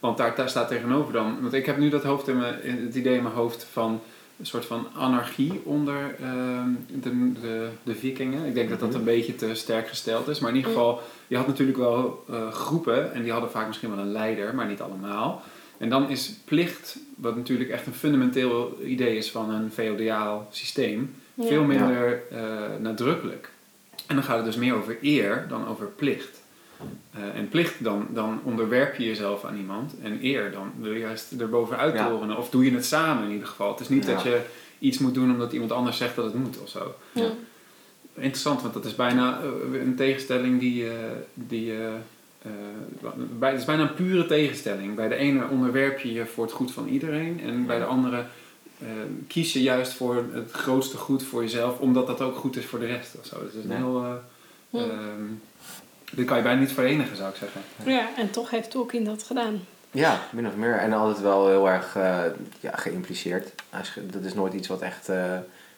want daar, daar staat tegenover dan... Want ik heb nu dat hoofd in mijn, het idee in mijn hoofd van een soort van anarchie onder ehm, de, de, de vikingen. Ik denk dat dat Mhm. een beetje te sterk gesteld is. Maar in ieder geval, je had natuurlijk wel eh, groepen en die hadden vaak misschien wel een leider, maar niet allemaal. En dan is plicht, wat natuurlijk echt een fundamenteel idee is van een feodaal systeem, Ja. veel minder eh, nadrukkelijk. En dan gaat het dus meer over eer dan over plicht. Eh, en plicht, dan, dan onderwerp je jezelf aan iemand. En eer, dan wil je juist erbovenuit Ja. torenen. Of doe je het samen in ieder geval. Het is niet Ja. dat je iets moet doen omdat iemand anders zegt dat het moet of zo. Ja. Interessant, want dat is bijna eh, een tegenstelling die... eh, die bij, het is bijna een pure tegenstelling. Bij de ene onderwerp je je voor het goed van iedereen. En bij de andere kies je juist voor het grootste goed voor jezelf. Omdat dat ook goed is voor de rest. Of zo. Dus het is een Ja. heel... eh, Ja. ehm, dit kan je bijna niet verenigen, zou ik zeggen. ja, en toch heeft Tolkien dat gedaan. Ja, min of meer. En altijd wel heel erg eh, ja, geïmpliceerd. Dat is nooit iets wat echt, eh,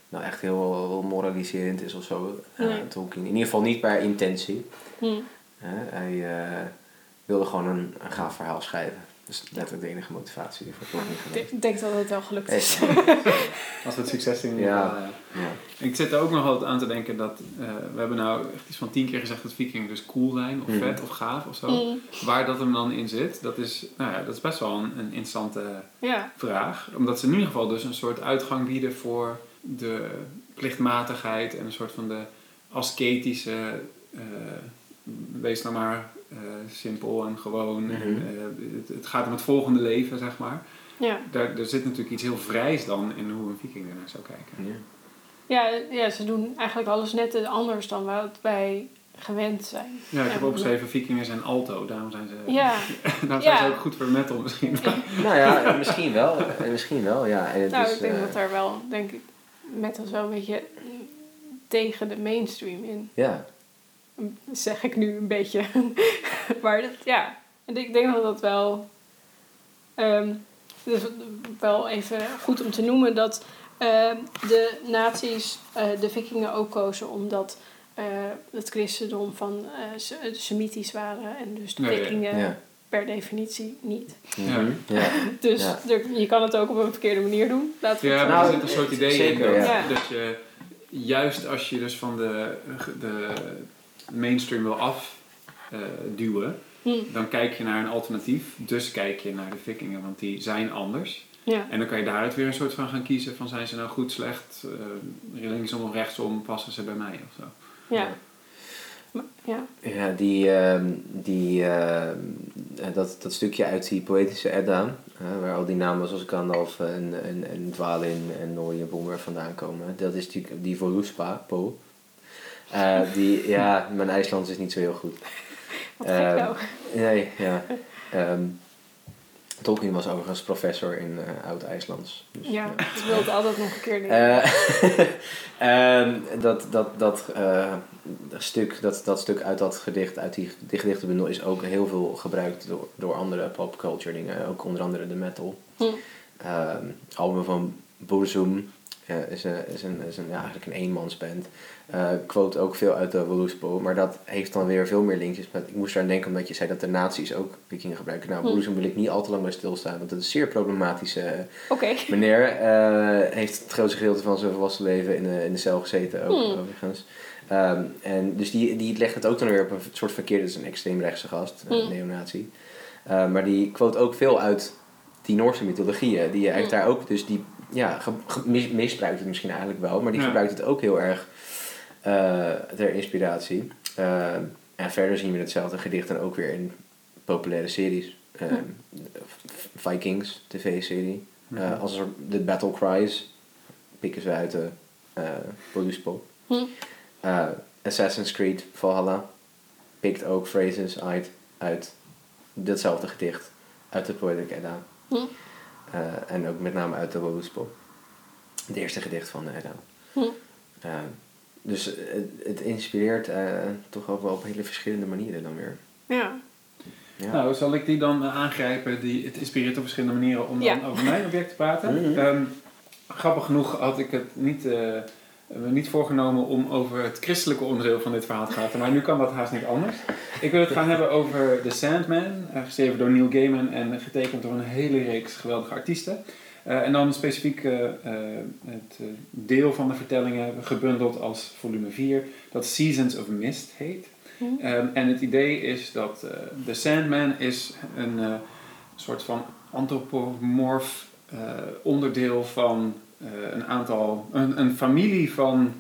nou echt heel, heel moraliserend is of zo. eh, Nee. Tolkien. In ieder geval niet per intentie. Hè. Hij eh, wilde gewoon een, een gaaf verhaal schrijven. Dus letterlijk de enige motivatie voor Tolkien Ik denk- denk dat het wel gelukt is. Als we het succes zien. Ja. eh, Ja. Ik zit er ook nog altijd aan te denken dat... eh, we hebben nou echt iets van tien keer gezegd dat vikingen dus cool zijn. Of Mhm. vet of gaaf of zo. Mm. Waar dat hem dan in zit, dat is, nou ja, dat is best wel een, een interessante Ja. vraag. Omdat ze in ieder geval dus een soort uitgang bieden voor de plichtmatigheid en een soort van de ascetische, eh, wees nou maar eh, simpel en gewoon. Mhm. eh, het, het gaat om het volgende leven, zeg maar. Ja. Daar, er zit natuurlijk iets heel vrijs dan in hoe een viking er naar zou kijken. Ja. Ja, ja, ze doen eigenlijk alles net anders dan wat wij gewend zijn. Ja, ik heb Ja. opgeschreven, vikingen zijn alto, daarom zijn ze, Ja, daarom zijn Ja. ze ook goed voor metal misschien. Nou ja, misschien wel. Eh, Misschien wel, ja. En het nou, is, ik denk dat daar wel, denk ik, met ons wel een beetje tegen de mainstream in. Ja, Zeg ik nu een beetje. maar dat, ja, en ik denk dat dat wel, ehm, dus wel even goed om te noemen dat ehm, de nazi's eh, de vikingen ook kozen omdat eh, het christendom van eh, se- semitisch waren en dus de vikingen ja. per definitie niet. Ja. Mhm. ja. Dus Ja. er- je kan het ook op een verkeerde manier doen. Laten we Ja, het maar Nou, er zit een soort idee zeker, in dat, ja. dat je juist als je dus van de, de mainstream wil afduwen, Hm, dan kijk je naar een alternatief. Dus kijk je naar de vikingen, want die zijn anders. ja. En dan kan je daaruit weer een soort van gaan kiezen van zijn ze nou goed, slecht, eh, linksom of rechtsom, passen ze bij mij of zo. Ja. Ja. Ja, die, ehm, die, ehm, eh, dat, dat stukje uit die poëtische Edda, eh, waar al die namen zoals Gandalf en, en, en Dwalin en Nooie Bomber vandaan komen, dat is die, die Voluspa, Po. Eh, die, ja, mijn IJslands is niet zo heel goed. Wat gek nou. Nee, ja. Ehm, Tolkien was overigens professor in eh, Oud-IJslands. Dus, Ja, ik wil het altijd nog een keer doen. eh, ehm, dat dat, dat stuk, dat, dat stuk uit dat gedicht, uit die, die gedichtenbundel, is ook heel veel gebruikt door, door andere popculture dingen. Ook onder andere de metal. Hm. Album van Burzum eh, is, een, is, een, is een, ja, eigenlijk een eenmansband. Eh quote ook veel uit de Voluspo, maar dat heeft dan weer veel meer linkjes met... Ik moest eraan denken omdat je zei dat de nazi's ook vikingen gebruiken. Nou, Hm. Burzum wil ik niet al te lang bij stilstaan, want dat is zeer problematische eh, Oké. Meneer heeft het grootste gedeelte van zijn volwassen leven in de, in de cel gezeten, ook Hmm. overigens. Ehm, en dus die, die legt het ook dan weer op een soort verkeerde, dat is een extreemrechtse gast, een Hmm. neonazi. Maar die quote ook veel uit die Noorse mythologieën. Die heeft daar ook, dus die ja, ge- ge- mis- misbruikt het misschien eigenlijk wel, maar die Ja. gebruikt het ook heel erg eh, ter inspiratie. Eh, en verder zien we hetzelfde gedicht dan ook weer in populaire series. Eh, Vikings, tv-serie. Eh, als er de battle cries pikken ze uit de uh, Voluspo. Hm. Eh, Assassin's Creed Valhalla pikt ook phrases uit, uit ditzelfde gedicht, uit de Poetic Edda. Eh, en ook met name uit de Voluspo. Het eerste gedicht van de Edda. Hm. Eh, dus het, het inspireert eh, toch ook wel op hele verschillende manieren dan weer. Ja. Ja. Nou, zal ik die dan aangrijpen? Die, het inspireert op verschillende manieren om dan over mijn object te praten. Mhm. Ehm, grappig genoeg had ik het niet, me niet voorgenomen om over het christelijke onderdeel van dit verhaal te praten. Maar nu kan dat haast niet anders. Ik wil het gaan hebben over The Sandman, eh, geschreven door Neil Gaiman en getekend door een hele reeks geweldige artiesten. Eh, en dan specifiek eh, het deel van de vertellingen gebundeld als volume 4, dat Seasons of Mist heet. Hm. Ehm, en het idee is dat The Sandman is een soort van antropomorf onderdeel van een aantal, een, een familie van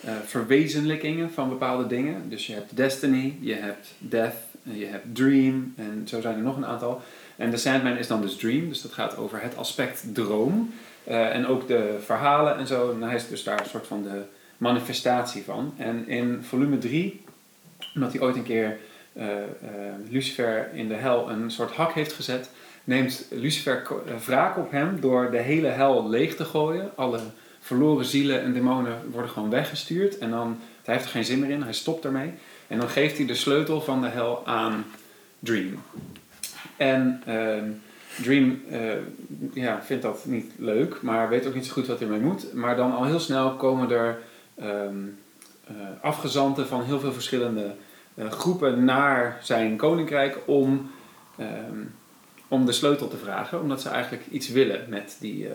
eh, verwezenlijkingen van bepaalde dingen. Dus je hebt Destiny, je hebt Death, je hebt Dream en zo zijn er nog een aantal. En The Sandman is dan dus Dream, dus dat gaat over het aspect droom. Eh, en ook de verhalen en zo. En hij is dus daar een soort van de manifestatie van. En in volume 3, omdat hij ooit een keer eh, eh, Lucifer in de hel een soort hak heeft gezet, neemt Lucifer eh, wraak op hem door de hele hel leeg te gooien. Alle verloren zielen en demonen worden gewoon weggestuurd. En dan, hij heeft er geen zin meer in, hij stopt ermee. En dan geeft hij de sleutel van de hel aan Dream. En ehm, Dream eh, ja, vindt dat niet leuk, maar weet ook niet zo goed wat hij ermee moet. Maar dan al heel snel komen er ehm, eh, afgezanten van heel veel verschillende groepen naar zijn koninkrijk om, ehm, om de sleutel te vragen. Omdat ze eigenlijk iets willen met, die, eh,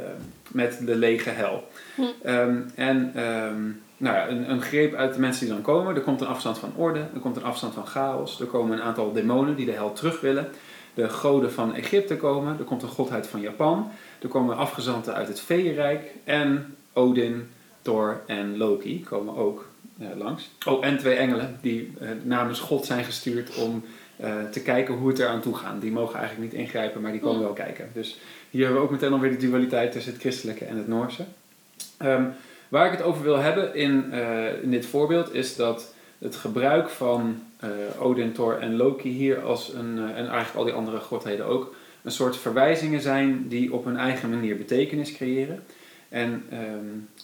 met de lege hel. Hm. Ehm, en ehm, nou ja, een, een greep uit de mensen die dan komen. Er komt een afstand van orde, er komt een afstand van chaos. Er komen een aantal demonen die de hel terug willen. De goden van Egypte komen. Er komt een godheid van Japan. Er komen afgezanten uit het Feeënrijk. En Odin, Thor en Loki komen ook eh, langs. Oh, en twee engelen die eh, namens God zijn gestuurd om te kijken hoe het eraan toe gaat. Die mogen eigenlijk niet ingrijpen, maar die komen wel kijken. Dus hier hebben we ook meteen alweer de dualiteit tussen het christelijke en het Noorse. Ehm, waar ik het over wil hebben in, eh, in dit voorbeeld is dat het gebruik van eh, Odin, Thor en Loki hier als een, eh, en eigenlijk al die andere godheden ook, een soort verwijzingen zijn die op hun eigen manier betekenis creëren. En ehm,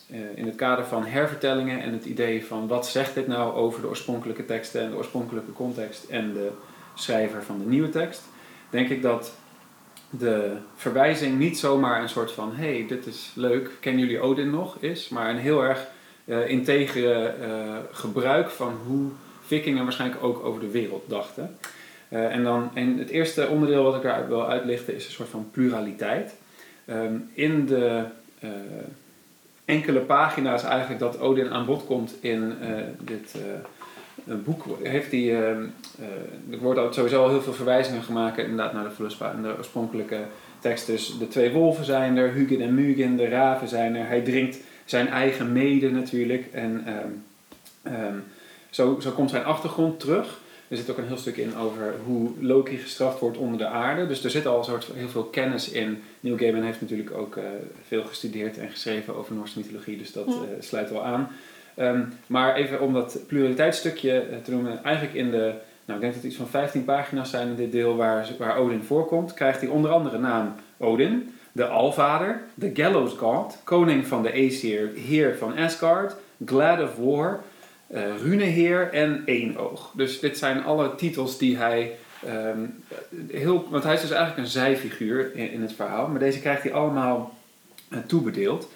eh, in het kader van hervertellingen en het idee van wat zegt dit nou over de oorspronkelijke teksten en de oorspronkelijke context en de schrijver van de nieuwe tekst, denk ik dat de verwijzing niet zomaar een soort van hey, dit is leuk, kennen jullie Odin nog is, maar een heel erg eh integere eh, gebruik van hoe vikingen waarschijnlijk ook over de wereld dachten. Eh, en dan en het eerste onderdeel wat ik daar wil uitlichten is een soort van pluraliteit. Ehm, in de enkele pagina's eigenlijk dat Odin aan bod komt in dit eh, boek, heeft hij, ehm, eh, er wordt sowieso al heel veel verwijzingen gemaakt inderdaad naar de Voluspa en de oorspronkelijke tekst. Dus de twee wolven zijn er, Hugin en Mugin, de raven zijn er. Hij drinkt zijn eigen mede natuurlijk en ehm, ehm, zo, zo komt zijn achtergrond terug. Er zit ook een heel stuk in over hoe Loki gestraft wordt onder de aarde. Dus er zit al een soort heel veel kennis in. Neil Gaiman heeft natuurlijk ook uh, veel gestudeerd en geschreven over Noorse mythologie, dus dat uh, sluit wel aan. Um, maar even om dat pluraliteitsstukje te noemen, eigenlijk in de, nou ik denk dat het iets van 15 pagina's zijn in dit deel waar, waar Odin voorkomt, krijgt hij onder andere naam Odin, de Alvader, de Gallows God, koning van de Aesir, heer van Asgard, Glad of War, uh, Runeheer en Eenoog. Dus dit zijn alle titels die hij um, heel... Want hij is dus eigenlijk een zijfiguur in, het verhaal. Maar deze krijgt hij allemaal uh, toebedeeld.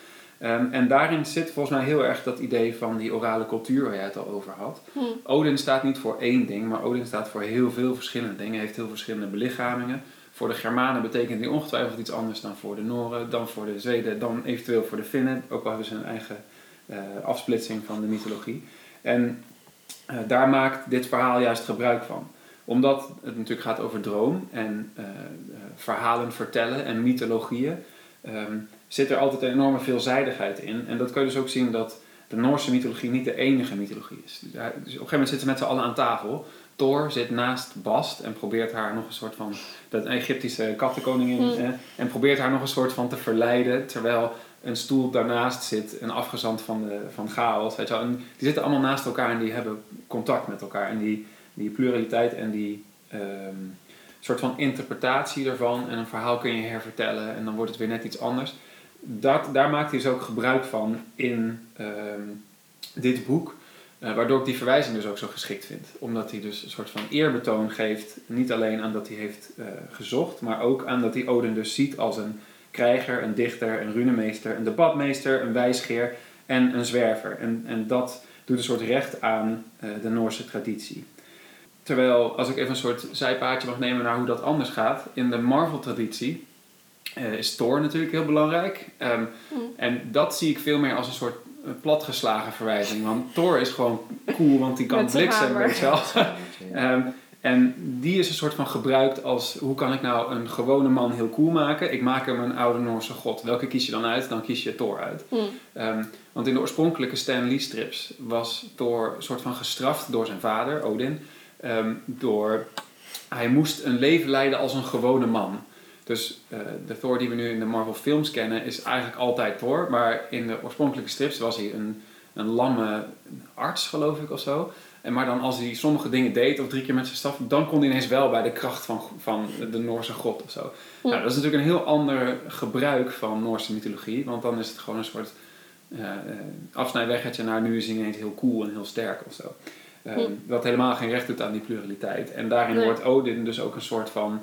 Um, en daarin zit volgens mij heel erg dat idee van die orale cultuur waar jij het al over had. Hm. Odin staat niet voor één ding, maar Odin staat voor heel veel verschillende dingen. Heeft heel verschillende belichamingen. Voor de Germanen betekent die ongetwijfeld iets anders dan voor de Noren, dan voor de Zweden, dan eventueel voor de Finnen. Ook al hebben ze een eigen uh, afsplitsing van de mythologie. En uh, daar maakt dit verhaal juist gebruik van. Omdat het natuurlijk gaat over droom en uh, verhalen vertellen en mythologieën, um, zit er altijd een enorme veelzijdigheid in. En dat kun je dus ook zien dat de Noorse mythologie niet de enige mythologie is. Dus, op een gegeven moment zitten ze met z'n allen aan tafel. Thor zit naast Bast en probeert haar nog een soort van, dat Egyptische kattenkoningin, Mm. eh, en probeert haar nog een soort van te verleiden, terwijl een stoel daarnaast zit, een afgezant van, de, van chaos. Weet je wel. En die zitten allemaal naast elkaar en die hebben contact met elkaar. En die, die pluraliteit en die ehm, soort van interpretatie ervan en een verhaal kun je hervertellen en dan wordt het weer net iets anders. Dat, daar maakt hij dus ook gebruik van in ehm, dit boek. Uh, waardoor ik die verwijzing dus ook zo geschikt vind. Omdat hij dus een soort van eerbetoon geeft. Niet alleen aan dat hij heeft uh, gezocht, maar ook aan dat hij Odin dus ziet als een krijger, een dichter, een runemeester, een debatmeester, een wijsgeer en een zwerver. En, en dat doet een soort recht aan uh, de Noorse traditie. Terwijl, als ik even een soort zijpaadje mag nemen naar hoe dat anders gaat. In de Marvel-traditie uh, is Thor natuurlijk heel belangrijk. Um, Mm. En dat zie ik veel meer als een soort platgeslagen verwijzing. Want Thor is gewoon cool, want die kan bliksem, weet je wel. um, en die is een soort van gebruikt als hoe kan ik nou een gewone man heel cool maken? Ik maak hem een oude Noorse god. Welke kies je dan uit? Dan kies je Thor uit. Mm. Um, want in de oorspronkelijke Stan Lee strips was Thor een soort van gestraft door zijn vader, Odin. Um, door, hij moest een leven leiden als een gewone man. Dus uh, de Thor die we nu in de Marvel films kennen is eigenlijk altijd Thor. Maar in de oorspronkelijke strips was hij een, een lamme arts, geloof ik, of zo. En maar dan als hij sommige dingen deed, of drie keer met zijn staf, dan kon hij ineens wel bij de kracht van, van de Noorse god of zo. Ja. Nou, dat is natuurlijk een heel ander gebruik van Noorse mythologie, want dan is het gewoon een soort uh, afsnijweggetje naar nu is hij ineens heel cool en heel sterk of zo. Uh, Hm. Wat helemaal geen recht doet aan die pluraliteit. En daarin Nee. wordt Odin dus ook een soort van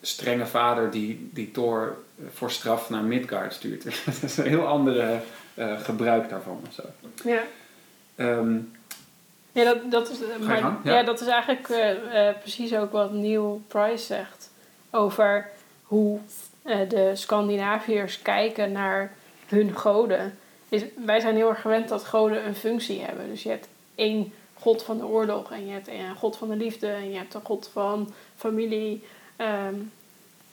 strenge vader die, die Thor voor straf naar Midgard stuurt. dat is een heel andere uh, gebruik daarvan of zo. Ja. Um, Ja, dat, dat, is, je maar, ja. Ja. dat is eigenlijk uh, uh, precies ook wat Neil Price zegt over hoe de Scandinaviërs kijken naar hun goden. Is, wij zijn heel erg gewend dat goden een functie hebben. Dus je hebt één god van de oorlog en je hebt een god van de liefde en je hebt een god van familie. Um,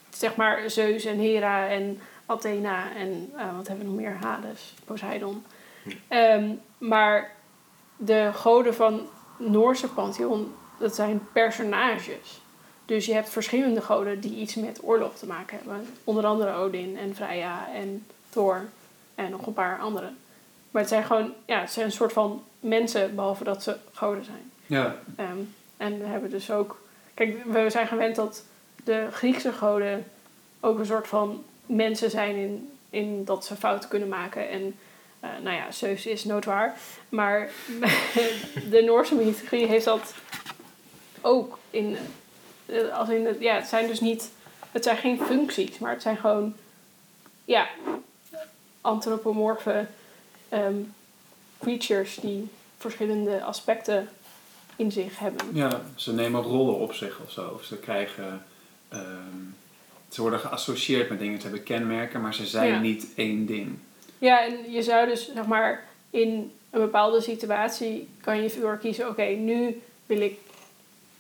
zeg maar Zeus en Hera en Athena en uh, wat hebben we nog meer? Hades, Poseidon. Um, maar de goden van Noorse pantheon, dat zijn personages. Dus je hebt verschillende goden die iets met oorlog te maken hebben. Onder andere Odin en Freya en Thor en nog een paar andere. Maar het zijn gewoon, ja, het zijn een soort van mensen, behalve dat ze goden zijn. Ja. Um, en we hebben dus ook, kijk, we zijn gewend dat de Griekse goden ook een soort van mensen zijn in, in dat ze fouten kunnen maken. En uh, nou ja, Zeus is noodwaar. Maar de Noorse mythologie heeft dat ook in. Uh, als in ja, het zijn dus niet. Het zijn geen functies, maar het zijn gewoon. Ja, antropomorfe um, creatures die verschillende aspecten in zich hebben. Ja, ze nemen rollen op zich of zo. Of ze krijgen. Um, ze worden geassocieerd met dingen. Ze hebben kenmerken, maar ze zijn Ja. niet één ding. Ja, en je zou dus zeg maar in een bepaalde situatie kan je voor kiezen: oké, nu wil ik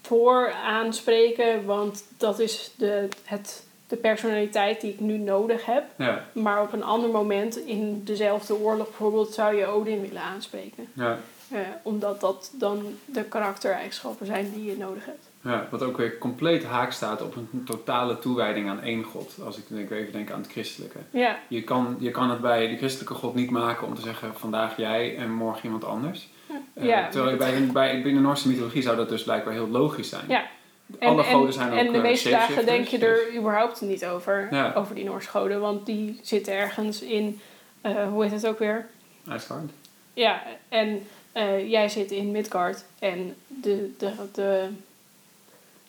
voor aanspreken, want dat is de, het, de personaliteit die ik nu nodig heb. Ja, Maar op een ander moment in dezelfde oorlog bijvoorbeeld zou je Odin willen aanspreken. ja. Eh, omdat dat dan de karaktereigenschappen zijn die je nodig hebt. Ja, wat ook weer compleet haak staat op een totale toewijding aan één God. Als ik denk, even denk aan het christelijke. Ja, Je kan, je kan het bij de christelijke God niet maken om te zeggen vandaag jij en morgen iemand anders. Eh, Ja, terwijl bij, bij, binnen de Noorse mythologie zou dat dus blijkbaar heel logisch zijn. Ja. Alle en, goden en, zijn ook en de eh, meeste dagen denk je er überhaupt niet over, Ja. over die Noorse goden. Want die zitten ergens in, eh, hoe heet het ook weer? dus Asgard. Ja, en jij zit in Midgard. En de, de, de,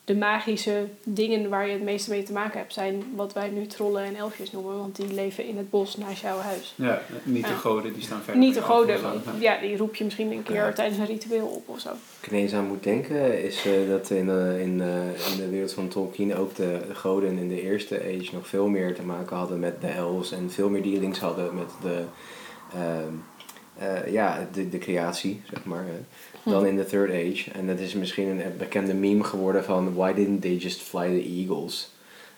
de magische dingen waar je het meeste mee te maken hebt... zijn wat wij nu trollen en elfjes noemen. Want die leven in het bos naast jouw huis. Ja, niet de goden, die staan verder. Niet de goden, want Ja. die roep je misschien een keer Ja. tijdens een ritueel op of zo. ik ineens aan moet denken, is eh, dat in, eh, in, eh, in de wereld van Tolkien ook de, de goden in de eerste age nog veel meer te maken hadden met de elves en veel meer dealings hadden met de, ehm, eh, ja, de, de creatie, zeg maar, eh, dan Hm. in de third age. En dat is misschien een bekende meme geworden van why didn't they just fly the eagles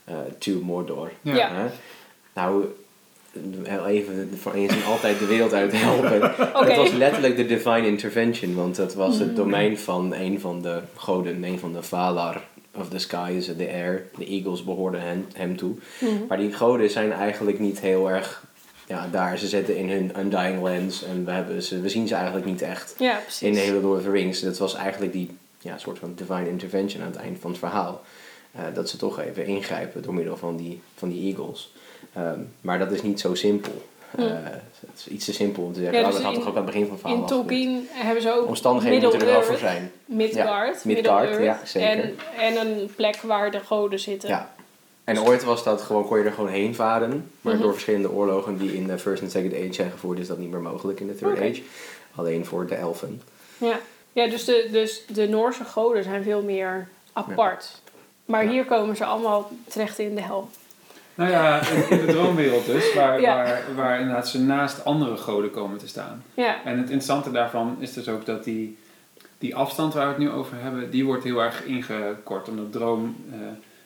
eh, to Mordor? Ja. Nou, even voor eens en altijd de wereld uit helpen. Het was letterlijk de divine intervention, want dat was het Mm. domein van een van de goden, een van de Valar of the skies, the air. De eagles behoorden hem, hem toe. Mhm. Maar die goden zijn eigenlijk niet heel erg ja, daar. Ze zitten in hun undying lands en we, hebben ze, we zien ze eigenlijk niet echt Ja, in de hele Lord of the Rings. Dat was eigenlijk die ja, soort van divine intervention aan het eind van het verhaal. Eh, dat ze toch even ingrijpen door middel van die, van die eagles. Ehm, maar dat is niet zo simpel. Eh, het is iets te simpel om te zeggen, Ja, oh, dus dat had in- toch ook aan het begin van het verhaal In. Tolkien hebben ze ook Omstandigheden moeten er wel voor zijn. Midgard, Ja, Midgard, ja, zeker. En, en een plek waar de goden zitten. Ja. En ooit was dat gewoon, kon je er gewoon heen varen. Maar Mhm. door verschillende oorlogen die in de First en Second Age zijn gevoerd, is dat niet meer mogelijk in de Third. Age. Alleen voor de elfen. Ja, ja dus, de, dus de Noorse goden zijn veel meer apart. Maar Ja. hier komen ze allemaal terecht in de hel. Nou ja, in, de droomwereld dus, waar, Ja. waar, waar inderdaad ze naast andere goden komen te staan. Ja, En het interessante daarvan is dus ook dat die, die afstand waar we het nu over hebben, die wordt heel erg ingekort. Omdat droom, eh,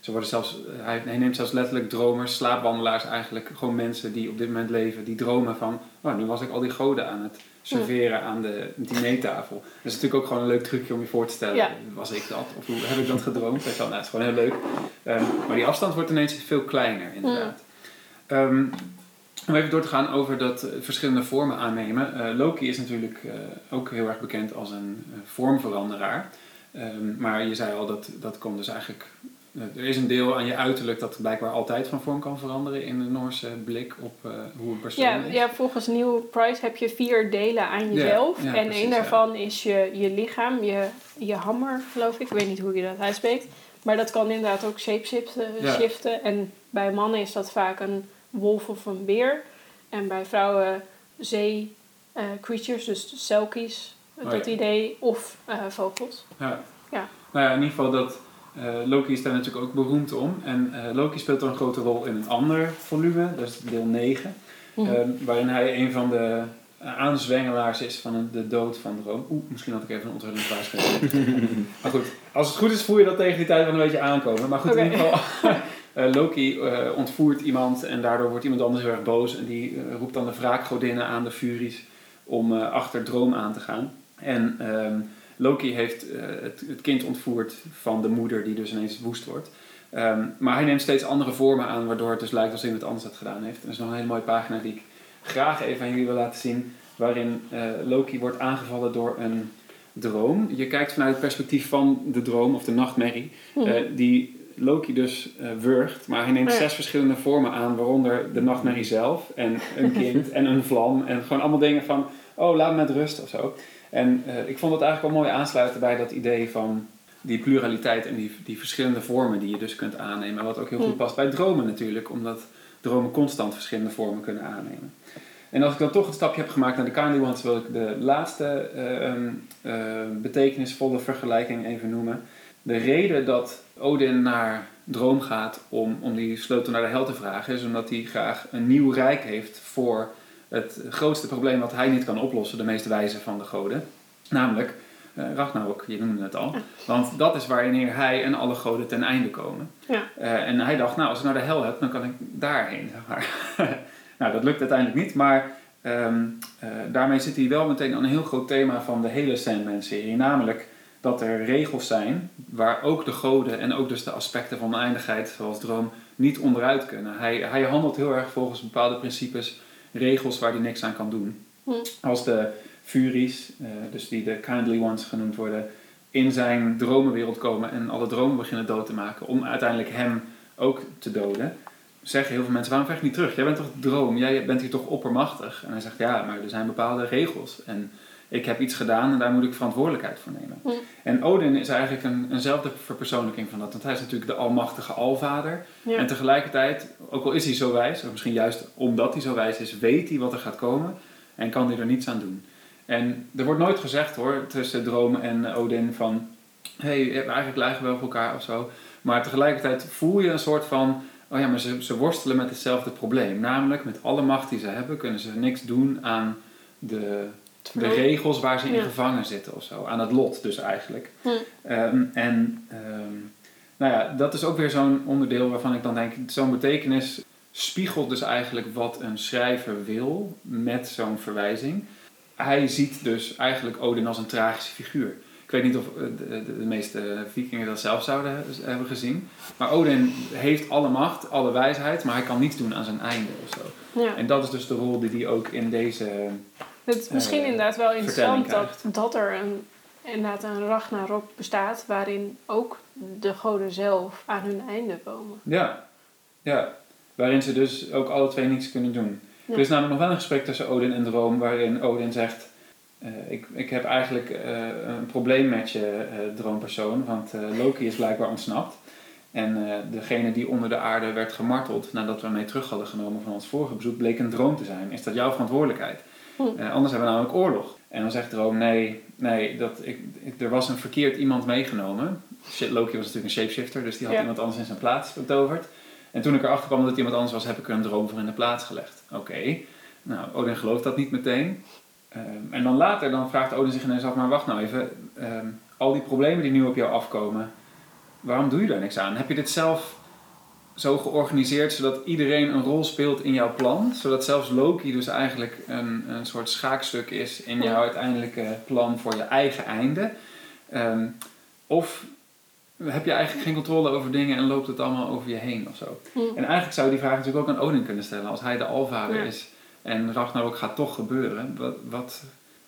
ze worden zelfs, hij, hij neemt zelfs letterlijk dromers, slaapwandelaars eigenlijk, gewoon mensen die op dit moment leven, die dromen van, oh, nu was ik al die goden aan het serveren aan de dinertafel. Dat is natuurlijk ook gewoon een leuk trucje om je voor te stellen, Ja. was ik dat? Of hoe heb ik dat gedroomd? Wel, nou, het is gewoon heel leuk. Ehm, maar die afstand wordt ineens veel kleiner, inderdaad. Ehm, om even door te gaan over dat eh, verschillende vormen aannemen. Eh, Loki is natuurlijk eh, ook heel erg bekend als een eh, vormveranderaar. Ehm, maar je zei al, dat, dat komt dus eigenlijk... eh, er is een deel aan je uiterlijk dat blijkbaar altijd van vorm kan veranderen in de Noorse blik op eh, hoe een persoon ja, is. ja, volgens Neil Price heb je vier delen aan jezelf. ja, en precies, één daarvan is je, je lichaam, je, je hammer, geloof ik. Ik weet niet hoe je dat uitspreekt. Maar dat kan inderdaad ook shapeshiften. Shiften. En bij mannen is dat vaak een wolf of een beer. En bij vrouwen zee eh, creatures, dus selkies, Oh, dat idee. Of eh, vogels. Ja. Ja. Nou ja, in ieder geval dat eh, Loki is daar natuurlijk ook beroemd om. En eh, Loki speelt dan een grote rol in een ander volume, dat is deel 9. Mhm. Ehm, waarin hij een van de eh, aanzwengelaars is van een- de dood van Droom. Oeh, misschien had ik even een onthullend waarschuwing. maar goed, als het goed is voel je dat tegen die tijd wel een beetje aankomen. Maar goed, in ieder geval, Loki ontvoert iemand en daardoor wordt iemand anders heel erg boos. En die roept dan de wraakgodinnen aan, de Furies, om achter Droom aan te gaan. En ehm, Loki heeft eh, het, het kind ontvoerd van de moeder, die dus ineens woest wordt. Ehm, maar hij neemt steeds andere vormen aan, waardoor het dus lijkt alsof hij het anders het gedaan heeft. Er is nog een hele mooie pagina die ik graag even aan jullie wil laten zien. Waarin eh, Loki wordt aangevallen door een droom. Je kijkt vanuit het perspectief van de droom of de nachtmerrie. Mhm. eh, die Loki dus eh wurgt. Maar hij neemt ja. zes verschillende vormen aan. Waaronder de nachtmerrie zelf. En een kind en een vlam. En gewoon allemaal dingen van... Oh, laat me met rust of zo. En eh, ik vond het eigenlijk wel mooi aansluiten bij dat idee van die pluraliteit en die, die verschillende vormen die je dus kunt aannemen. Wat ook heel goed Hmm. past bij dromen natuurlijk, omdat dromen constant verschillende vormen kunnen aannemen. En als ik dan toch een stapje heb gemaakt naar de Kindly Ones, wil ik de laatste eh, ehm, eh, betekenisvolle vergelijking even noemen. De reden dat Odin naar Droom gaat om, om die sleutel naar de hel te vragen, is omdat hij graag een nieuw rijk heeft voor het grootste probleem wat hij niet kan oplossen, de meest wijze van de goden. Namelijk eh Ragnarok, je noemde het al. Want dat is wanneer hij en alle goden ten einde komen. Ja. Eh, en hij dacht, nou, als ik naar de hel heb, dan kan ik daarheen. Zeg maar. nou, dat lukt uiteindelijk niet, maar ehm, eh, daarmee zit hij wel meteen aan een heel groot thema van de hele Sandman-serie. Namelijk dat er regels zijn waar ook de goden en ook dus de aspecten van oneindigheid, zoals droom, niet onderuit kunnen. Hij, hij handelt heel erg volgens bepaalde principes, regels waar hij niks aan kan doen. Hm. Als de Furies, eh, dus die de Kindly Ones genoemd worden, in zijn dromenwereld komen en alle dromen beginnen dood te maken om uiteindelijk hem ook te doden, zeggen heel veel mensen, waarom vecht je niet terug? Jij bent toch droom, jij bent hier toch oppermachtig? En hij zegt, ja, maar er zijn bepaalde regels en ik heb iets gedaan en daar moet ik verantwoordelijkheid voor nemen. En Odin is eigenlijk een, eenzelfde verpersoonlijking van dat, want hij is natuurlijk de almachtige alvader. Ja. En tegelijkertijd, ook al is hij zo wijs, of misschien juist omdat hij zo wijs is, weet hij wat er gaat komen en kan hij er niets aan doen. En er wordt nooit gezegd hoor, tussen Droom en Odin van, hé, hey, eigenlijk lijken we wel op elkaar of zo. Maar tegelijkertijd voel je een soort van, oh ja, maar ze, ze worstelen met hetzelfde probleem. Namelijk, met alle macht die ze hebben, kunnen ze niks doen aan de, de regels waar ze in Ja. gevangen zitten of zo. Aan het lot dus eigenlijk. Hm. Ehm, en ehm, nou ja, dat is ook weer zo'n onderdeel waarvan ik dan denk, zo'n betekenis spiegelt dus eigenlijk wat een schrijver wil met zo'n verwijzing. Hij ziet dus eigenlijk Odin als een tragische figuur. Ik weet niet of eh, de, de, de meeste vikingen dat zelf zouden he- hebben gezien. Maar Odin heeft alle macht, alle wijsheid, maar hij kan niets doen aan zijn einde of zo. Ja. En dat is dus de rol die hij ook in deze... Het is misschien eh, inderdaad wel interessant dat, dat er een, inderdaad een Ragnarok bestaat waarin ook de goden zelf aan hun einde komen. Ja, ja. Waarin ze dus ook alle twee niets kunnen doen. Ja. Er is namelijk nog wel een gesprek tussen Odin en Droom waarin Odin zegt... eh, ik, ik heb eigenlijk eh, een probleem met je droompersoon, want Loki is blijkbaar ontsnapt. En degene die onder de aarde werd gemarteld nadat we hem mee terug hadden genomen van ons vorige bezoek, bleek een droom te zijn. Is dat jouw verantwoordelijkheid? Eh, anders hebben we namelijk oorlog. En dan zegt Droom, nee, nee dat ik, ik- er was een verkeerd iemand meegenomen. Shit, Loki was natuurlijk een shapeshifter, dus die had Ja. iemand anders in zijn plaats betoverd. En toen ik erachter kwam dat het iemand anders was, heb ik er een droom voor in de plaats gelegd. Oké, nou, Odin gelooft dat niet meteen. Ehm, en dan later dan vraagt Odin zich ineens af, maar wacht nou even. ehm, al die problemen die nu op jou afkomen, waarom doe je daar niks aan? Heb je dit zelf zo georganiseerd zodat iedereen een rol speelt in jouw plan? Zodat zelfs Loki dus eigenlijk een, een soort schaakstuk is in jouw uiteindelijke plan voor je eigen einde? Ehm, of heb je eigenlijk geen controle over dingen en loopt het allemaal over je heen of zo? Hm. En eigenlijk zou je die vraag natuurlijk ook aan Odin kunnen stellen. Als hij de alvader Ja. is en Ragnarok gaat toch gebeuren. Wat, wat,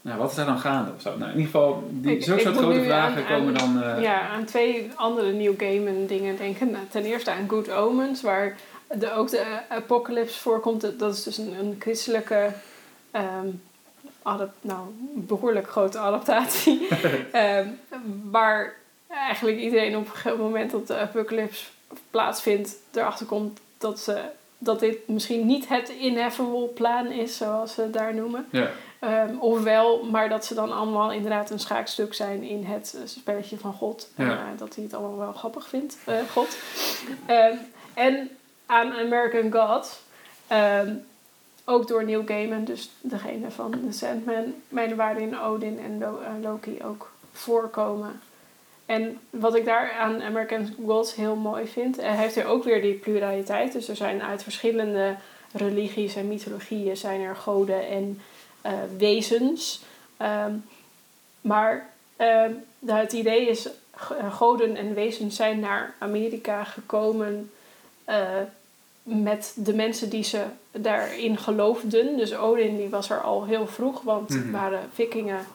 nou, wat is daar dan gaande of zo? Nou, in ieder geval, die, Ik- zulke soort grote vragen aan- komen aan- dan... eh, Ja, aan twee andere New Gaiman dingen denken. Nou, ten eerste aan Good Omens, waar de, ook de eh, apocalypse voorkomt. Dat- is dus een, een christelijke, adap- nou, behoorlijk grote adaptatie. Ehm, waar eigenlijk iedereen op een gegeven moment dat de apocalypse plaatsvindt, erachter komt dat, ze, dat dit misschien niet het ineffable plan is, zoals ze het daar noemen. ja. Ehm, ofwel, maar dat ze dan allemaal inderdaad een schaakstuk zijn in het eh, spelletje van God. Ja. eh, dat hij het allemaal wel grappig vindt, eh, God. Ehm, en aan American Gods, ehm, ook door Neil Gaiman, dus degene van The Sandman, mijn waarin Odin en Lo- Loki ook voorkomen. En wat ik daar aan American Gods heel mooi vind, heeft er ook weer die pluraliteit. Dus er zijn uit verschillende religies en mythologieën zijn er goden en eh, wezens. Ehm, maar ehm, nou, het idee is, eh, goden en wezens zijn naar Amerika gekomen eh, met de mensen die ze daarin geloofden. Dus Odin die was er al heel vroeg, want Mhm. waren vikingen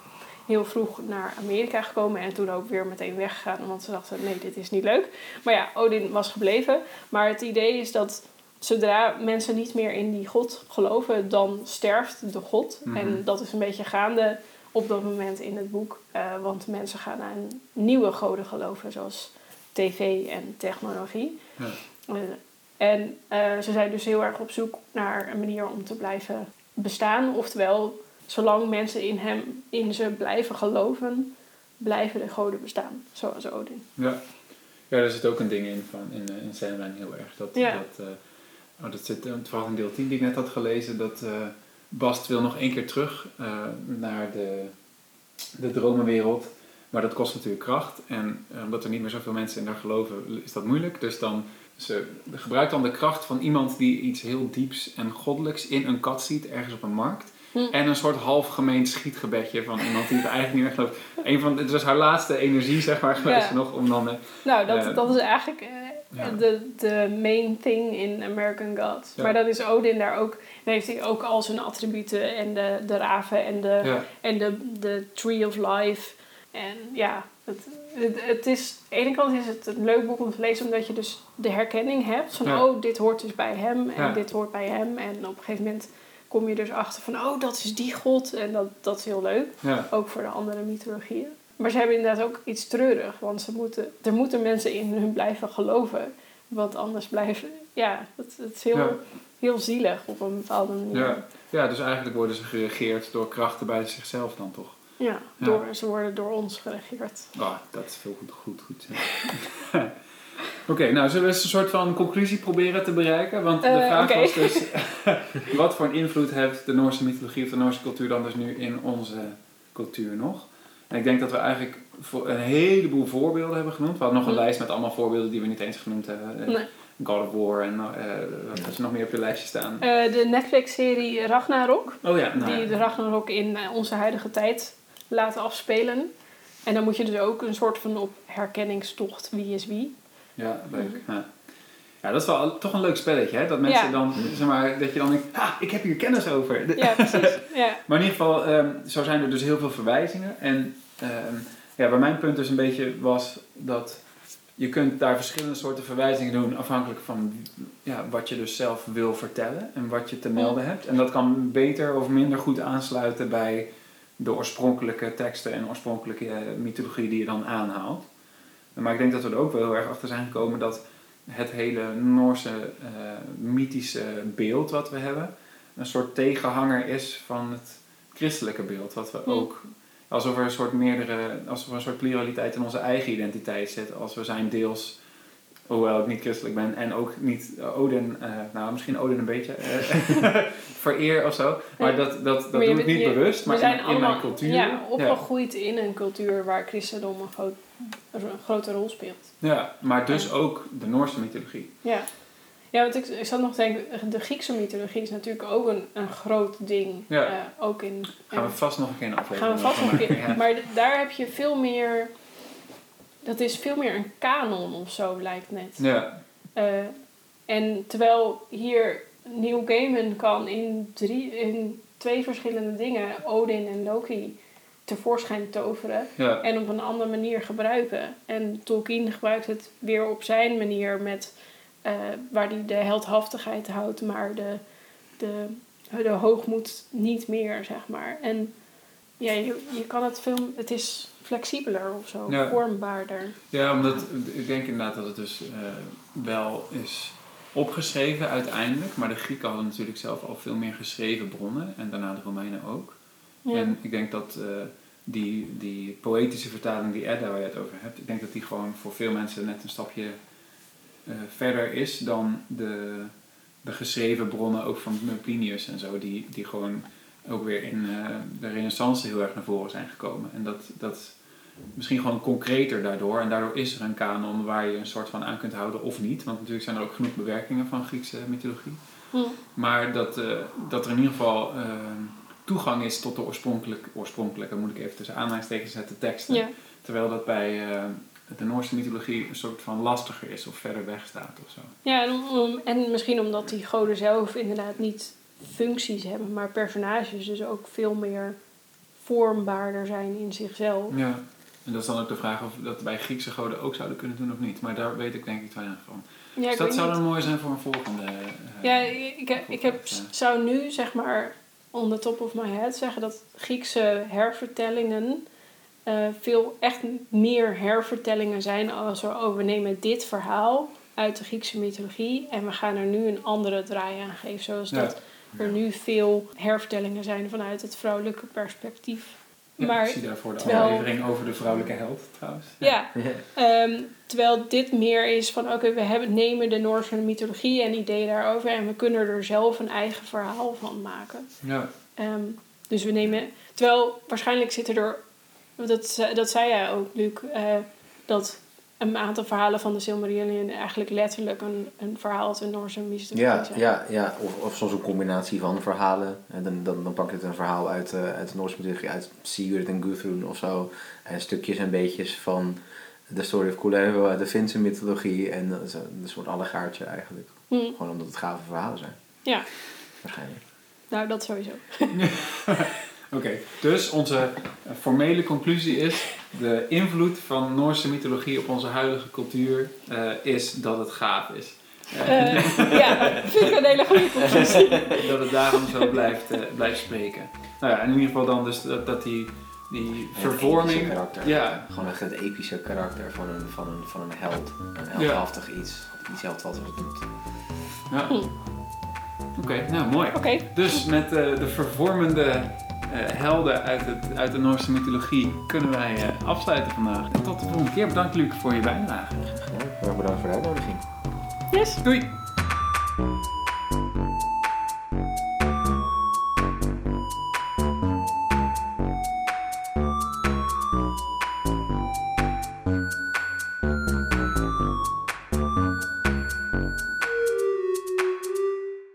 heel vroeg naar Amerika gekomen en toen ook weer meteen weggegaan, want ze dachten nee, dit is niet leuk. Maar ja, Odin was gebleven. Maar het idee is dat zodra mensen niet meer in die god geloven, dan sterft de god. Mhm. En dat is een beetje gaande op dat moment in het boek. eh, want mensen gaan aan nieuwe goden geloven, zoals tv en technologie. Ja. Eh, en eh, ze zijn dus heel erg op zoek naar een manier om te blijven bestaan. Oftewel, zolang mensen in hem, in ze blijven geloven, blijven de goden bestaan. Zoals Odin. Ja. ja, daar zit ook een ding in van in, in Sandman heel erg. Dat, Ja. dat, oh, dat zit eh, vooral in deel 10 die ik net had gelezen. Dat eh, Bast wil nog één keer terug eh, naar de, de dromenwereld. Maar dat kost natuurlijk kracht. En eh, omdat er niet meer zoveel mensen in daar geloven, is dat moeilijk. Dus dan ze gebruikt dan de kracht van iemand die iets heel dieps en goddelijks in een kat ziet, ergens op een markt. Hm. En een soort half gemeend schietgebedje van iemand die het eigenlijk niet meer gelooft. Een van, het was haar laatste energie, zeg maar, geweest Ja. nog om dan... Nou, dat, dat is eigenlijk. De, de main thing in American Gods. Ja. Maar dat is Odin daar ook. Dan heeft hij ook al zijn attributen en de, de raven en de, ja, en de, de Tree of Life. En ja, het, het, het is, aan de ene kant is het een leuk boek om te lezen, omdat je dus de herkenning hebt. Van, Ja. oh, dit hoort dus bij hem en dit hoort bij hem. En op een gegeven moment kom je dus achter van, oh, dat is die god. En dat, dat is heel leuk, ook voor de andere mythologieën. Maar ze hebben inderdaad ook iets treurig, want ze moeten, er moeten mensen in hun blijven geloven. Want anders blijven, ja, het, het is heel, Ja. heel zielig op een bepaalde manier. ja. ja, dus eigenlijk worden ze geregeerd door krachten buiten zichzelf dan toch. Ja, Ja. door, ze worden door ons geregeerd. Ah, dat is veel goed, goed, goed. Oké, nou zullen we eens een soort van conclusie proberen te bereiken? Want de Eh, vraag was dus, wat voor een invloed heeft de Noorse mythologie of de Noorse cultuur dan dus nu in onze cultuur nog? En ik denk dat we eigenlijk voor een heleboel voorbeelden hebben genoemd. We hadden nog een Hm. lijst met allemaal voorbeelden die we niet eens genoemd hebben. Eh, Nee. God of War en eh, wat is er nog meer op je lijstje staan? Eh, de Netflix-serie Ragnarok, Oh ja, nou, die de Ragnarok in onze huidige tijd laten afspelen. En dan moet je dus ook een soort van op herkenningstocht wie is wie. Ja, leuk. Ja. Ja, dat is wel toch een leuk spelletje, hè? Dat mensen Ja. dan, zeg maar, dat je dan denkt, ah, ik heb hier kennis over. Ja, precies. Ja. Maar in ieder geval, ehm, zo zijn er dus heel veel verwijzingen. En ehm, ja, waar mijn punt dus een beetje was dat je kunt daar verschillende soorten verwijzingen doen afhankelijk van ja, wat je dus zelf wil vertellen en wat je te melden hebt. En dat kan beter of minder goed aansluiten bij de oorspronkelijke teksten en oorspronkelijke eh, mythologie die je dan aanhaalt. Maar ik denk dat we er ook wel heel erg achter zijn gekomen dat het hele Noorse eh, mythische beeld wat we hebben, een soort tegenhanger is van het christelijke beeld. Wat we ook, alsof er een soort meerdere, alsof er een soort pluraliteit in onze eigen identiteit zit. Als we zijn deels, hoewel ik niet christelijk ben en ook niet Odin, eh, nou misschien Odin een beetje, eh, vereer of zo. Maar dat, dat, dat doe ik niet je- bewust, maar we zijn in, in mijn cultuur. Ja, opgegroeid in een cultuur waar christendom een, groot, een grote rol speelt. Ja, maar dus ook de Noorse mythologie. Ja, ja want ik, ik zat nog te denken, de Griekse mythologie is natuurlijk ook een, een groot ding. Ja. Eh, ook in, Gaan we vast nog een keer een aflevering gaan we vast nog een keer. Maar daar heb je veel meer, dat is veel meer een kanon of zo lijkt net. Ja, Eh, en terwijl hier Neil Gaiman kan in, drie, in twee verschillende dingen, Odin en Loki, tevoorschijn toveren. ja, en op een andere manier gebruiken. En Tolkien gebruikt het weer op zijn manier met eh, waar hij de heldhaftigheid houdt, maar de, de, de hoogmoed niet meer, zeg maar. En ja, je, je kan het veel, het is flexibeler of zo, Ja. vormbaarder. ja, omdat ik denk inderdaad dat het dus eh, wel is opgeschreven uiteindelijk. Maar de Grieken hadden natuurlijk zelf al veel meer geschreven bronnen. En daarna de Romeinen ook. Ja. En ik denk dat eh, die, die poëtische vertaling, die Edda waar je het over hebt, ik denk dat die gewoon voor veel mensen net een stapje eh, verder is dan de, de geschreven bronnen ook van Plinius en zo, die, die gewoon ook weer in eh, de renaissance heel erg naar voren zijn gekomen. En dat, dat misschien gewoon concreter daardoor. En daardoor is er een kanon waar je een soort van aan kunt houden of niet. Want natuurlijk zijn er ook genoeg bewerkingen van Griekse mythologie. Hm. Maar dat, eh, dat er in ieder geval eh, toegang is tot de oorspronkelijke, oorspronkelijke, moet ik even tussen aanhalingstekens zetten, teksten. Ja. Terwijl dat bij eh, de Noorse mythologie een soort van lastiger is of verder weg staat of zo. Ja, en, om- en misschien omdat die goden zelf inderdaad niet functies hebben, maar personages dus ook veel meer vormbaarder zijn in zichzelf. Ja. En dat is dan ook de vraag of dat bij Griekse goden ook zouden kunnen doen of niet. Maar daar weet ik denk ik weinig van. Ja, dus dat zou dan mooi zijn voor een volgende. eh, Ja, ik, ik, heb- ik heb, zou nu zeg maar on the top of my head zeggen dat Griekse hervertellingen eh, veel echt meer hervertellingen zijn als we, oh, we nemen dit verhaal uit de Griekse mythologie en we gaan er nu een andere draai aan geven. Zoals Ja. dat er nu veel hervertellingen zijn vanuit het vrouwelijke perspectief. Ja, maar ik zie daarvoor de terwijl- aflevering over de vrouwelijke held trouwens. ja, Ehm, terwijl dit meer is van, oké, we hebben, nemen de Noorse mythologie en ideeën daarover en we kunnen er zelf een eigen verhaal van maken. Ja, Ehm, dus we nemen, terwijl waarschijnlijk zitten er, dat, dat zei jij ook, Luc, eh, dat een aantal verhalen van de Silmarillion eigenlijk letterlijk een, een verhaal uit de Noorse mythologie Ja, zijn. ja, ja. Of, of soms een combinatie van verhalen. En dan, dan, dan pak je het een verhaal uit, eh, uit de Noorse mythologie, uit Sigurd en Guthrum of zo. En stukjes en beetjes van de Story of Kullervo uit de Finse mythologie. En dat is een, een soort allegaartje eigenlijk. Hm, Gewoon omdat het gave verhalen zijn. ja, Waarschijnlijk. nou dat sowieso. Oké, dus onze formele conclusie is: de invloed van Noorse mythologie op onze huidige cultuur eh, is dat het gaaf is. Eh, Eh, ja, vind ik een hele goede conclusie. dat het daarom zo blijft, eh, blijft spreken. Nou ja, in ieder geval dan dus dat, dat die, die het vervorming. epische karakter. Ja, Gewoon echt het epische karakter van een, van een, van een held. Een heldhaftig iets. Iets wat het doet. ja. Hm. Oké, nou mooi. Oké, Dus met eh, de vervormende helden uit, het, uit de Noorse mythologie kunnen wij eh, afsluiten vandaag. En tot de volgende keer. Bedankt Luc voor je bijdrage. Ja, heel erg bedankt voor de uitnodiging. yes. Doei!